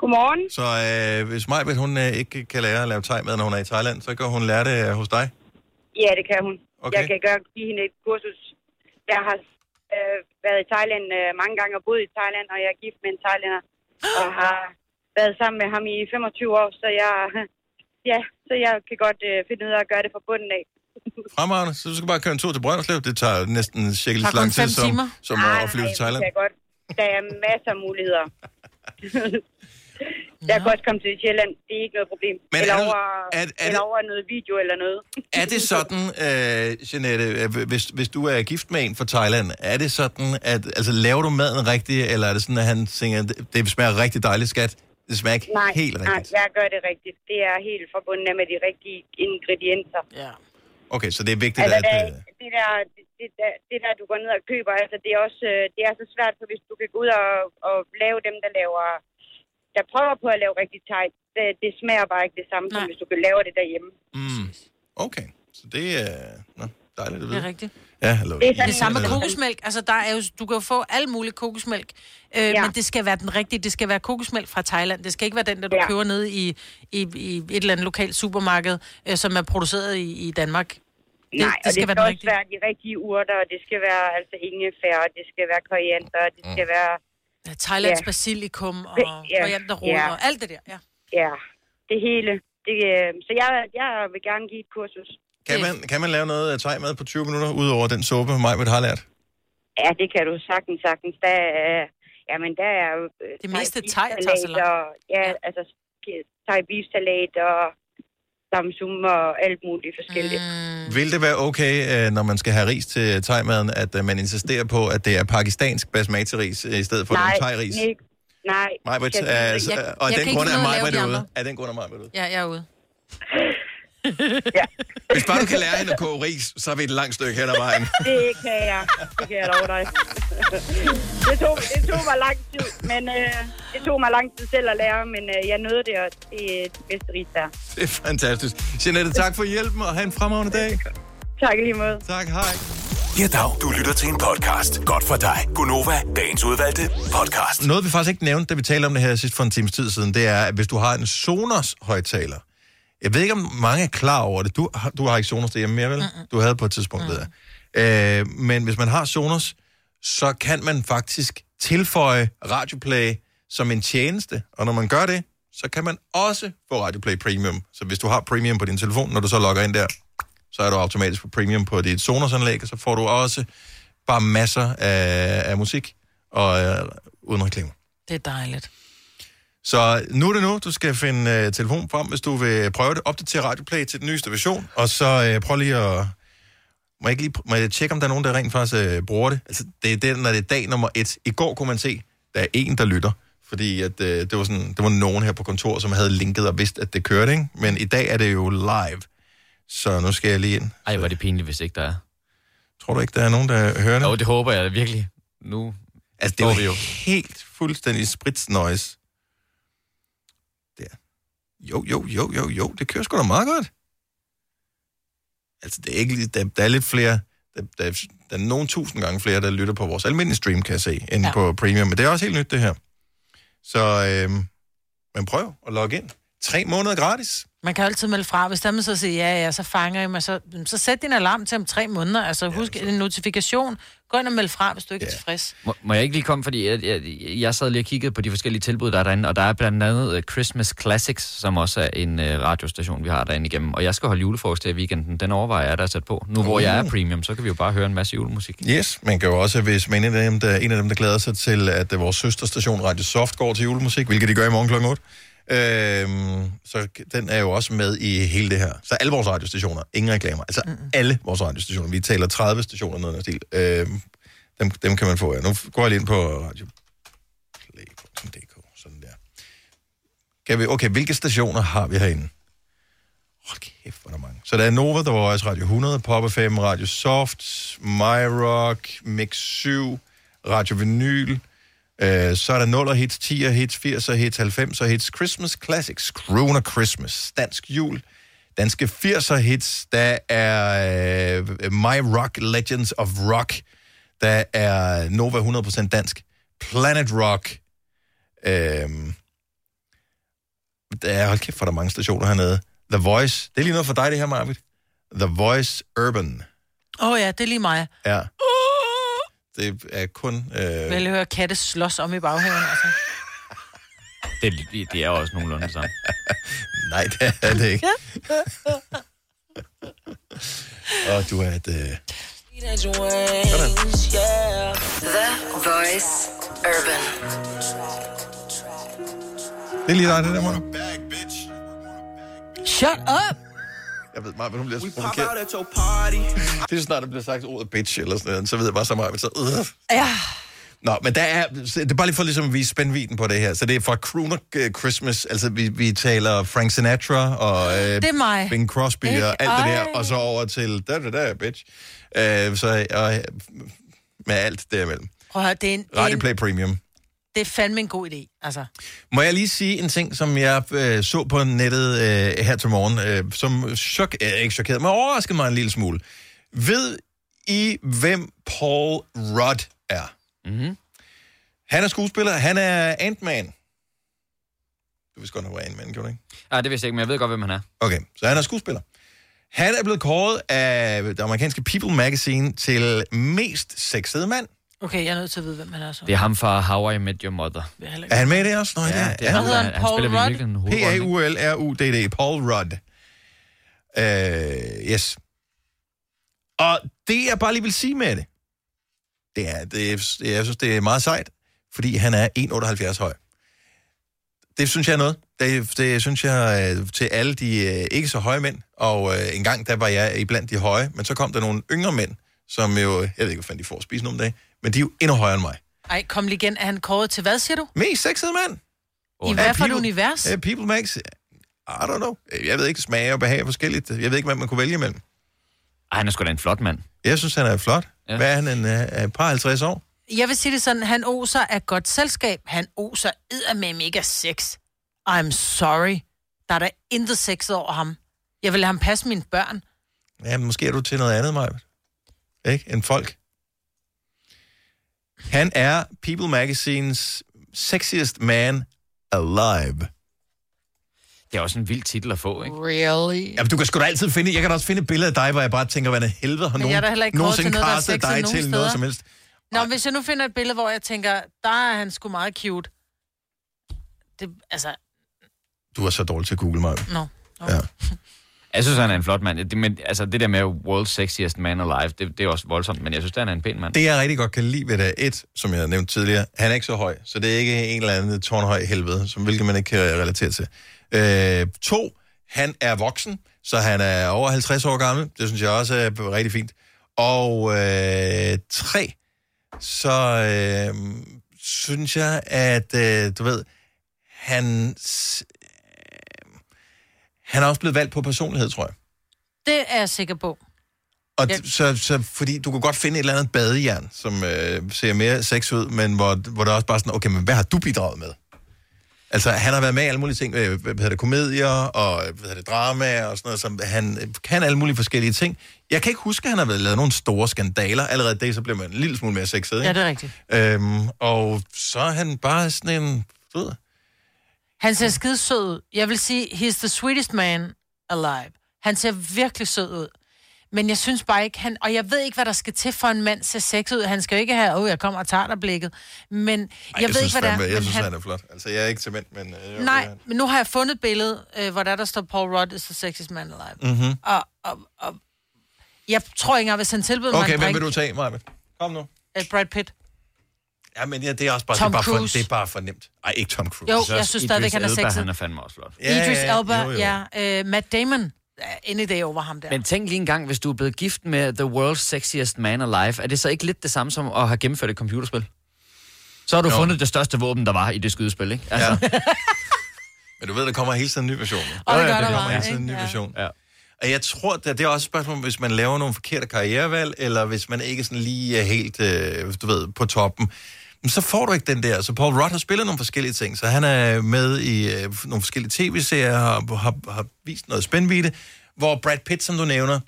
Godmorgen. Så øh, hvis Majbet, hun øh, ikke kan lære at lave med, når hun er i Thailand, så kan hun lære det øh, hos dig. Ja, det kan hun. Okay. Jeg kan gøre, give hende et kursus. Jeg har øh, været i Thailand øh, mange gange og boet i Thailand, og jeg er gift med en thailander. Og har været sammen med ham i 25 år, så jeg, ja, så jeg kan godt øh, finde ud af at gøre det fra bunden af. Fremragende, så du skal bare køre en tur til Brønderslev. Det tager næsten cirka lige så lang tid som, timer. som Ej, at flyve til nej, Thailand. det kan godt. Der er masser af muligheder. jeg kan også komme til Sjælland. Det er ikke noget problem. Men eller, er over, er- er eller det- over noget video eller noget. Er det sådan, øh, Jeanette, øh, hvis, hvis du er gift med en fra Thailand, er det sådan, at altså, laver du maden rigtigt, eller er det sådan, at han tænker, det, det smager rigtig dejligt, skat? Det smager ikke Nej, helt nej, rigtigt. jeg gør det rigtigt. Det er helt forbundet med de rigtige ingredienser. Ja. Okay, så det er vigtigt, Altså, at... det, Øh, det, der, det, det, der, det der, du går ned og køber, altså, det er også øh, det er så svært, for hvis du kan gå ud og, og lave dem, der laver, der prøver på at lave rigtig tight, det, det smager bare ikke det samme, som hvis du kan lave det derhjemme. mm, okay, så det er nå, dejligt at Det vide. er rigtigt. Ja, hallo. Det er det samme med kokosmælk. Altså, der er jo, du kan jo få al mulig kokosmælk, øh, ja. men det skal være den rigtige. Det skal være kokosmælk fra Thailand. Det skal ikke være den, der du ja. Køber ned i, i, i et eller andet lokalt supermarked, øh, som er produceret i, i Danmark. Det, Nej, det skal være og det skal den også rigtige. være de rigtige urter, og det skal være altså ingefær, og det skal være koriander, og det Mm. skal være... Ja, Thailands Ja. basilikum og Ja, korianderrod ja. og alt det der. Ja. Ja, det hele. Det, øh, så jeg, jeg vil gerne give et kursus. Kan man, kan man lave noget thai mad på 20 minutter, udover den suppe, mig har lært? Ja, det kan du sagtens, sagtens. Der er, jamen, der er jo... øh, Det meste thai thai tager så langt. og, ja, altså thai beef salat og samsum og alt muligt forskelligt. Mm. Vil det være okay, øh, når man skal have ris til thaimaden, at øh, man insisterer på, at det er pakistansk basmati-ris øh, i stedet for nej, den thai-ris? Nick, nej. Majbrit, Jeg- og jeg den grund er Majbrit ude. Af den grund er Majbrit ude. Ja, jeg er ude. Hvis bare du kan lære hende at koge ris, så er vi et langt stykke hen ad vejen. Det kan jeg. Det kan jeg love dig. det, tog, det tog mig lang tid, men øh, det tog mig lang tid selv at lære, men øh, jeg nåede det, og det er det bedste ris der. Det er fantastisk. Jeanette, tak for hjælpen, og have en fremragende dag. Tak lige måde. Tak, hej. Ja, dag. Du lytter til en podcast. Godt for dig. Gunova, dagens udvalgte podcast. Noget, vi faktisk ikke nævnte, da vi talte om det her sidst for en times tid siden, det er, at hvis du har en Sonos højtaler, jeg ved ikke, om mange er klar over det. Du, har- du har ikke Sonos derhjemme mere, vel? Mm-mm. Du havde på et tidspunkt, mm. ved jeg. Øh, men hvis man har Sonos, så kan man faktisk tilføje Radioplay som en tjeneste. Og når man gør det, så kan man også få Radioplay Premium. Så hvis du har Premium på din telefon, når du så logger ind der, så er du automatisk på Premium på dit Sonos-anlæg, og så får du også bare masser af, af musik og øh, uden reklamer. Det er dejligt. Så nu er det nu, du skal finde øh, telefonen frem, hvis du vil prøve det. Opdatere Radioplay til den nyeste version, og så øh, prøv lige at... Må jeg, ikke lige, må jeg tjekke, om der er nogen, der rent faktisk øh, bruger det? Altså, det er den, når det er dag nummer et. I går kunne man se, der er en, der lytter. Fordi at, øh, det, var sådan, det var nogen her på kontor, som havde linket og vidst, at det kørte, ikke? Men i dag er det jo live. Så nu skal jeg lige ind. Ej, hvor er det pinligt, hvis ikke der er. Tror du ikke, der er nogen, der hører det? Jo, det håber jeg virkelig. Nu Altså, det er jo, helt fuldstændig spritsnoise. Jo, jo, jo, jo, jo, det kører sgu da meget godt. Altså, det er ikke der, der er lidt flere, der, der, der er nogle tusind gange flere, der lytter på vores almindelige stream, kan jeg se, end ja. På premium. Men det er også helt nyt, det her. Så, øhm, men prøv at logge ind. Tre måneder gratis. Man kan altid melde fra. Hvis der man så siger, ja, ja, så fanger I mig. Så, så sæt din alarm til om tre måneder. Altså husk en notifikation. Gå ind og meld fra, hvis du ikke er tilfreds. Må, må jeg ikke lige komme, fordi jeg, jeg, jeg sad lige og kiggede på de forskellige tilbud, der er derinde, og der er blandt andet øh, Christmas Classics, som også er en uh, radiostation, vi har derinde igennem. Og jeg skal holde julefrokost i weekenden. Den overvejer jeg, der er sat på. Nu hvor jeg er premium, så kan vi jo bare høre en masse julemusik. Yes, man kan jo også, hvis man er en af dem, der, en af dem, der glæder sig til, at øh, vores søsterstation Radio Soft går til julemusik, hvilket de gør i morgen kl. 8. Øhm, så den er jo også med i hele det her. Så alle vores radiostationer, ingen reklamer. Altså mm. alle vores radiostationer. Vi taler 30 stationer noget af den stil. Øhm, dem, dem kan man få. Ja. Nu går jeg lige ind på radioplay.dk. Sådan der. Kan vi, okay, hvilke stationer har vi herinde? Hold kæft, hvor er der mange. Så der er Nova, der var også Radio 100, Pop FM, Radio Soft, MyRock, Mix 7, Radio Vinyl, øh, så er der 0'er hits, 10'er hits, 80'er hits, 90'er hits, Christmas Classics, Crooner Christmas, Dansk Jul, danske 80'er hits, der er øh, My Rock, Legends of Rock, der er Nova 100% dansk, Planet Rock, øh, der er, hold kæft, for der er mange stationer hernede. The Voice, det er lige noget for dig, det her, Marvitt. The Voice Urban, Åh oh, ja, det er lige mig. ja. Det er kun... Øh, Vel høre katte slås om i baghaven, altså. Det, det, det er også nogenlunde sammen. Nej, det er det ikke. Og du er et... Øh, The Voice Urban. det er lige dig, det der, Mona. Shut up! Jeg ved meget, hun bliver så provokeret. Det er snart, der bliver sagt ordet bitch eller sådan noget, så ved jeg bare så meget, så... Øh. Ja. Nå, men der er, det er bare lige for ligesom at vise spændviden på det her. Så det er fra Crooner øh, Christmas, altså vi, vi taler Frank Sinatra og øh, Det er mig. Bing Crosby Ikke? og alt det der, Ej. og så over til da da da, bitch. Øh, så og, med alt derimellem. Prøv at høre, det er, en, det, Radio en, Play Premium. Det er fandme en god idé. Altså, Må jeg lige sige en ting, som jeg øh, så på nettet øh, her til morgen, øh, som chok, øh, ikke chokeret, men overraskede mig en lille smule. Ved I, hvem Paul Rudd er? Mm-hmm. Han er skuespiller, han er Ant-Man. Du vidste godt, han var Ant-Man, gjorde du ikke? Nej, det vidste jeg ikke, men jeg ved godt, hvem han er. Okay, så han er skuespiller. Han er blevet kåret af det amerikanske People Magazine til mest sexede mand. Okay, jeg er nødt til at vide, hvem han er så. Det er ham fra How I Met Your Mother. Er han med i det også? Nå, Ja, ja, det er ham, hedder der- han? han Paul Rudd? P-A-U-L-R-U-D-D, Paul Rudd. Uh, yes. Og det jeg bare lige vil sige med det, Det er, det er, det- jeg synes, det er meget sejt, fordi han er 1,78 høj. Det synes jeg er noget. Det, det synes jeg øh, til alle de øh, ikke så høje mænd. Og øh, en gang, der var jeg iblandt de høje, men så kom der nogle yngre mænd, som jo, jeg ved ikke, hvad fanden de får at spise nogle dage, men de er jo endnu højere end mig. Ej, kom lige igen. Er han kåret til hvad, siger du? Mest sexede mand. I hvad for et univers? Uh, people makes... I don't know. Jeg ved ikke, smag og behag er forskelligt. Jeg ved ikke, hvad man kunne vælge imellem. Ej, han er sgu da en flot mand. Jeg synes, han er flot. Ja. Hvad er han, en, uh, par 50 år? Jeg vil sige det sådan, han oser af godt selskab. Han oser med mega sex. I'm sorry. Der er der intet sex over ham. Jeg vil lade ham passe mine børn. Ja, men måske er du til noget andet, Maja. Ikke? En folk. Han er People Magazines sexiest man alive. Det er også en vild titel at få, ikke? Really? Ja, men du kan sgu da altid finde... Jeg kan da også finde et billede af dig, hvor jeg bare tænker, hvad i helvede har nogen er nogensinde noget, er sexet dig nogen til noget steder. som helst. Nå, hvis jeg nu finder et billede, hvor jeg tænker, der er han sgu meget cute. Det, altså, Du er så dårlig til at google mig. nå. Ja. Jeg synes, han er en flot mand. Det, men, altså, det der med world's sexiest man alive, det, det er også voldsomt, men jeg synes, han er en pæn mand. Det, jeg rigtig godt kan lide ved det, er et, som jeg nævnte tidligere, han er ikke så høj, så det er ikke en eller anden tårnhøj helvede, som hvilket man ikke kan relatere til. Øh, to, han er voksen, så han er over 50 år gammel. Det synes jeg også er rigtig fint. Og øh, tre, så øh, synes jeg, at øh, du ved, han, han er også blevet valgt på personlighed, tror jeg. Det er jeg sikker på. Og ja. så, så, fordi du kan godt finde et eller andet badejern, som øh, ser mere sex ud, men hvor, hvor der også bare sådan, okay, men hvad har du bidraget med? Altså, han har været med i alle mulige ting, øh, hvad hedder det, komedier og øh, hvad hedder det, drama og sådan noget, som han øh, kan alle mulige forskellige ting. Jeg kan ikke huske, at han har været lavet nogle store skandaler. Allerede det, så bliver man en lille smule mere sexet, ikke? Ja, det er rigtigt. Øhm, og så er han bare sådan en, du ved, Han ser skide sød ud. Jeg vil sige, he's the sweetest man alive. Han ser virkelig sød ud. Men jeg synes bare ikke, han... Og jeg ved ikke, hvad der skal til for en mand ser sex ud. Han skal jo ikke have, åh, oh, jeg kommer og tager dig blikket. Men Ej, jeg, jeg ved synes ikke, hvad det er. Jeg synes, han... han... er flot. Altså, jeg er ikke til mænd, men... Øh, Nej, men nu har jeg fundet et billede, øh, hvor der, der står, Paul Rudd is the sexiest man alive. Mm-hmm. Og, og, og jeg tror ikke engang, hvis han tilbyder mig Okay, hvem vil du tage, Maja? Kom nu. Øh, Brad Pitt. Ja, men ja, det er også bare, Tom det er bare, for, Cruise. det er bare for nemt. Ej, ikke Tom Cruise. Jo, jeg synes stadigvæk, han er Elba, sexet. han er fandme også flot. Ja, Idris ja, Elba, jo, jo. ja. Øh, Matt Damon. Any day over ham der. Men tænk lige en gang, hvis du er blevet gift med The World's Sexiest Man Alive, er det så ikke lidt det samme som at have gennemført et computerspil? Så har du Jo. fundet det største våben, der var i det skydespil, ikke? Altså, Ja. Men du ved, der kommer hele tiden en ny version. Og det gør der kommer hele tiden en ny ikke? Ja. version. Ja. Og jeg tror, at det er også et spørgsmål, hvis man laver nogle forkerte karrierevalg, eller hvis man ikke sådan lige er helt, øh, du ved, på toppen, men så får du ikke den der. Så Paul Rudd har spillet nogle forskellige ting, så han er med i øh, nogle forskellige tv-serier, har, har, har vist noget spændvidde, hvor Brad Pitt, som du nævner,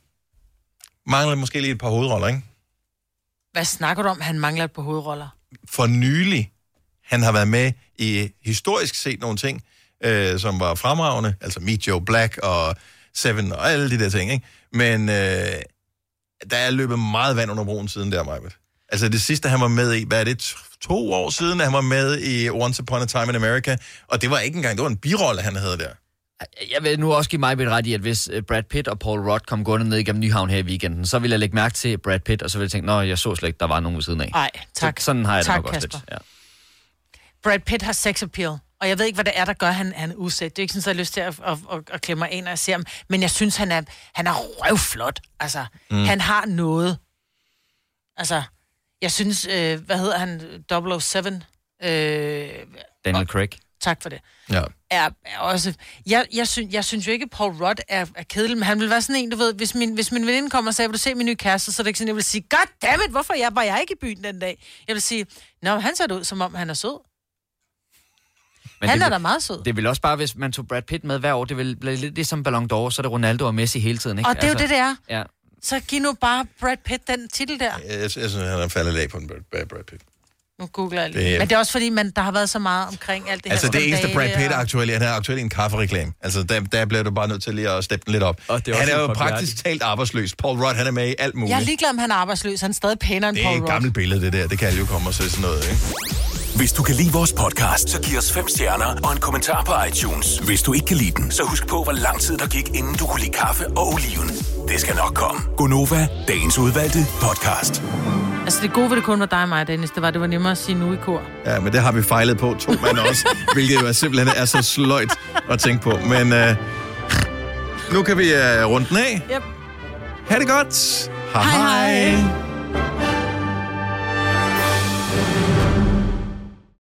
mangler måske lige et par hovedroller, ikke? Hvad snakker du om? Han mangler et på hovedroller. for nylig. Han har været med i historisk set nogle ting, øh, som var fremragende, altså Meet Joe Black og Seven og alle de der ting, ikke? Men øh, der er løbet meget vand under broen siden der, Majbet. Altså det sidste, han var med i, hvad er det, to år siden, at han var med i Once Upon a Time in America, og det var ikke engang, det var en birolle, han havde der. Jeg vil nu også give mig et ret i, at hvis øh, Brad Pitt og Paul Rudd kom gående ned igennem Nyhavn her i weekenden, så ville jeg lægge mærke til Brad Pitt, og så ville jeg tænke, nå, jeg så slet ikke, der var nogen ved siden af. Nej, tak. Så, sådan har jeg tak, det nok også Kasper. lidt. Ja. Brad Pitt har sex appeal, og jeg ved ikke, hvad det er, der gør, at han, han er usæt. Det er ikke sådan, at jeg har lyst til at, at, at, at klemme mig ind, jeg ser ham. Men jeg synes, han er, han er røvflot. Altså, mm. han har noget. Altså, jeg synes, øh, hvad hedder han? 007? Øh, Daniel Craig. tak for det. Ja. er, er også... Jeg, jeg, synes, jeg synes jo ikke, at Paul Rudd er, er kedelig, men han vil være sådan en, du ved, hvis min, hvis min veninde kommer og siger, vil du se min nye kæreste, så er det ikke sådan, jeg vil sige, god damn it, hvorfor jeg, var jeg ikke i byen den dag? Jeg vil sige, nå, han ser det ud, som om han er sød. Men Han det er da meget sød. Det vil også bare, hvis man tog Brad Pitt med hver år, det vil blive lidt ligesom Ballon d'Or, så er det Ronaldo og Messi hele tiden, ikke? Altså, Og det er jo det, det er. Ja. Så giv nu bare Brad Pitt den titel der. Jeg, jeg synes, han er faldet lag på en Brad, Brad Pitt. Nu googler jeg lige. Det er- Men det er også fordi, man, der har været så meget omkring alt det Altså her. det eneste Brad Pitt er og- aktuelt, han er aktuelt i en kaffereklame. Altså der, der bliver du bare nødt til lige at steppe den lidt op. Og det er han er jo praktisk talt arbejdsløs. Paul Rudd, han er med i alt muligt. Jeg er ligeglad, om han er arbejdsløs. Han er stadig pænere end det er Paul et Rudd. gammelt billede, det der. Det kan alle jo komme og se sådan noget, ikke? Hvis du kan lide vores podcast, så giv os fem stjerner og en kommentar på iTunes. Hvis du ikke kan lide den, så husk på, hvor lang tid der gik, inden du kunne lide kaffe og oliven. Det skal nok komme. Gonova, dagens udvalgte podcast. Altså det gode ved det kun var dig og mig, Dennis, det var, det var nemmere at sige nu i kor. Ja, men det har vi fejlet på to mand også, hvilket jo er simpelthen er så sløjt at tænke på. Men øh, nu kan vi øh, runde den af. Yep. Ha' det godt. Hej, hej. hej.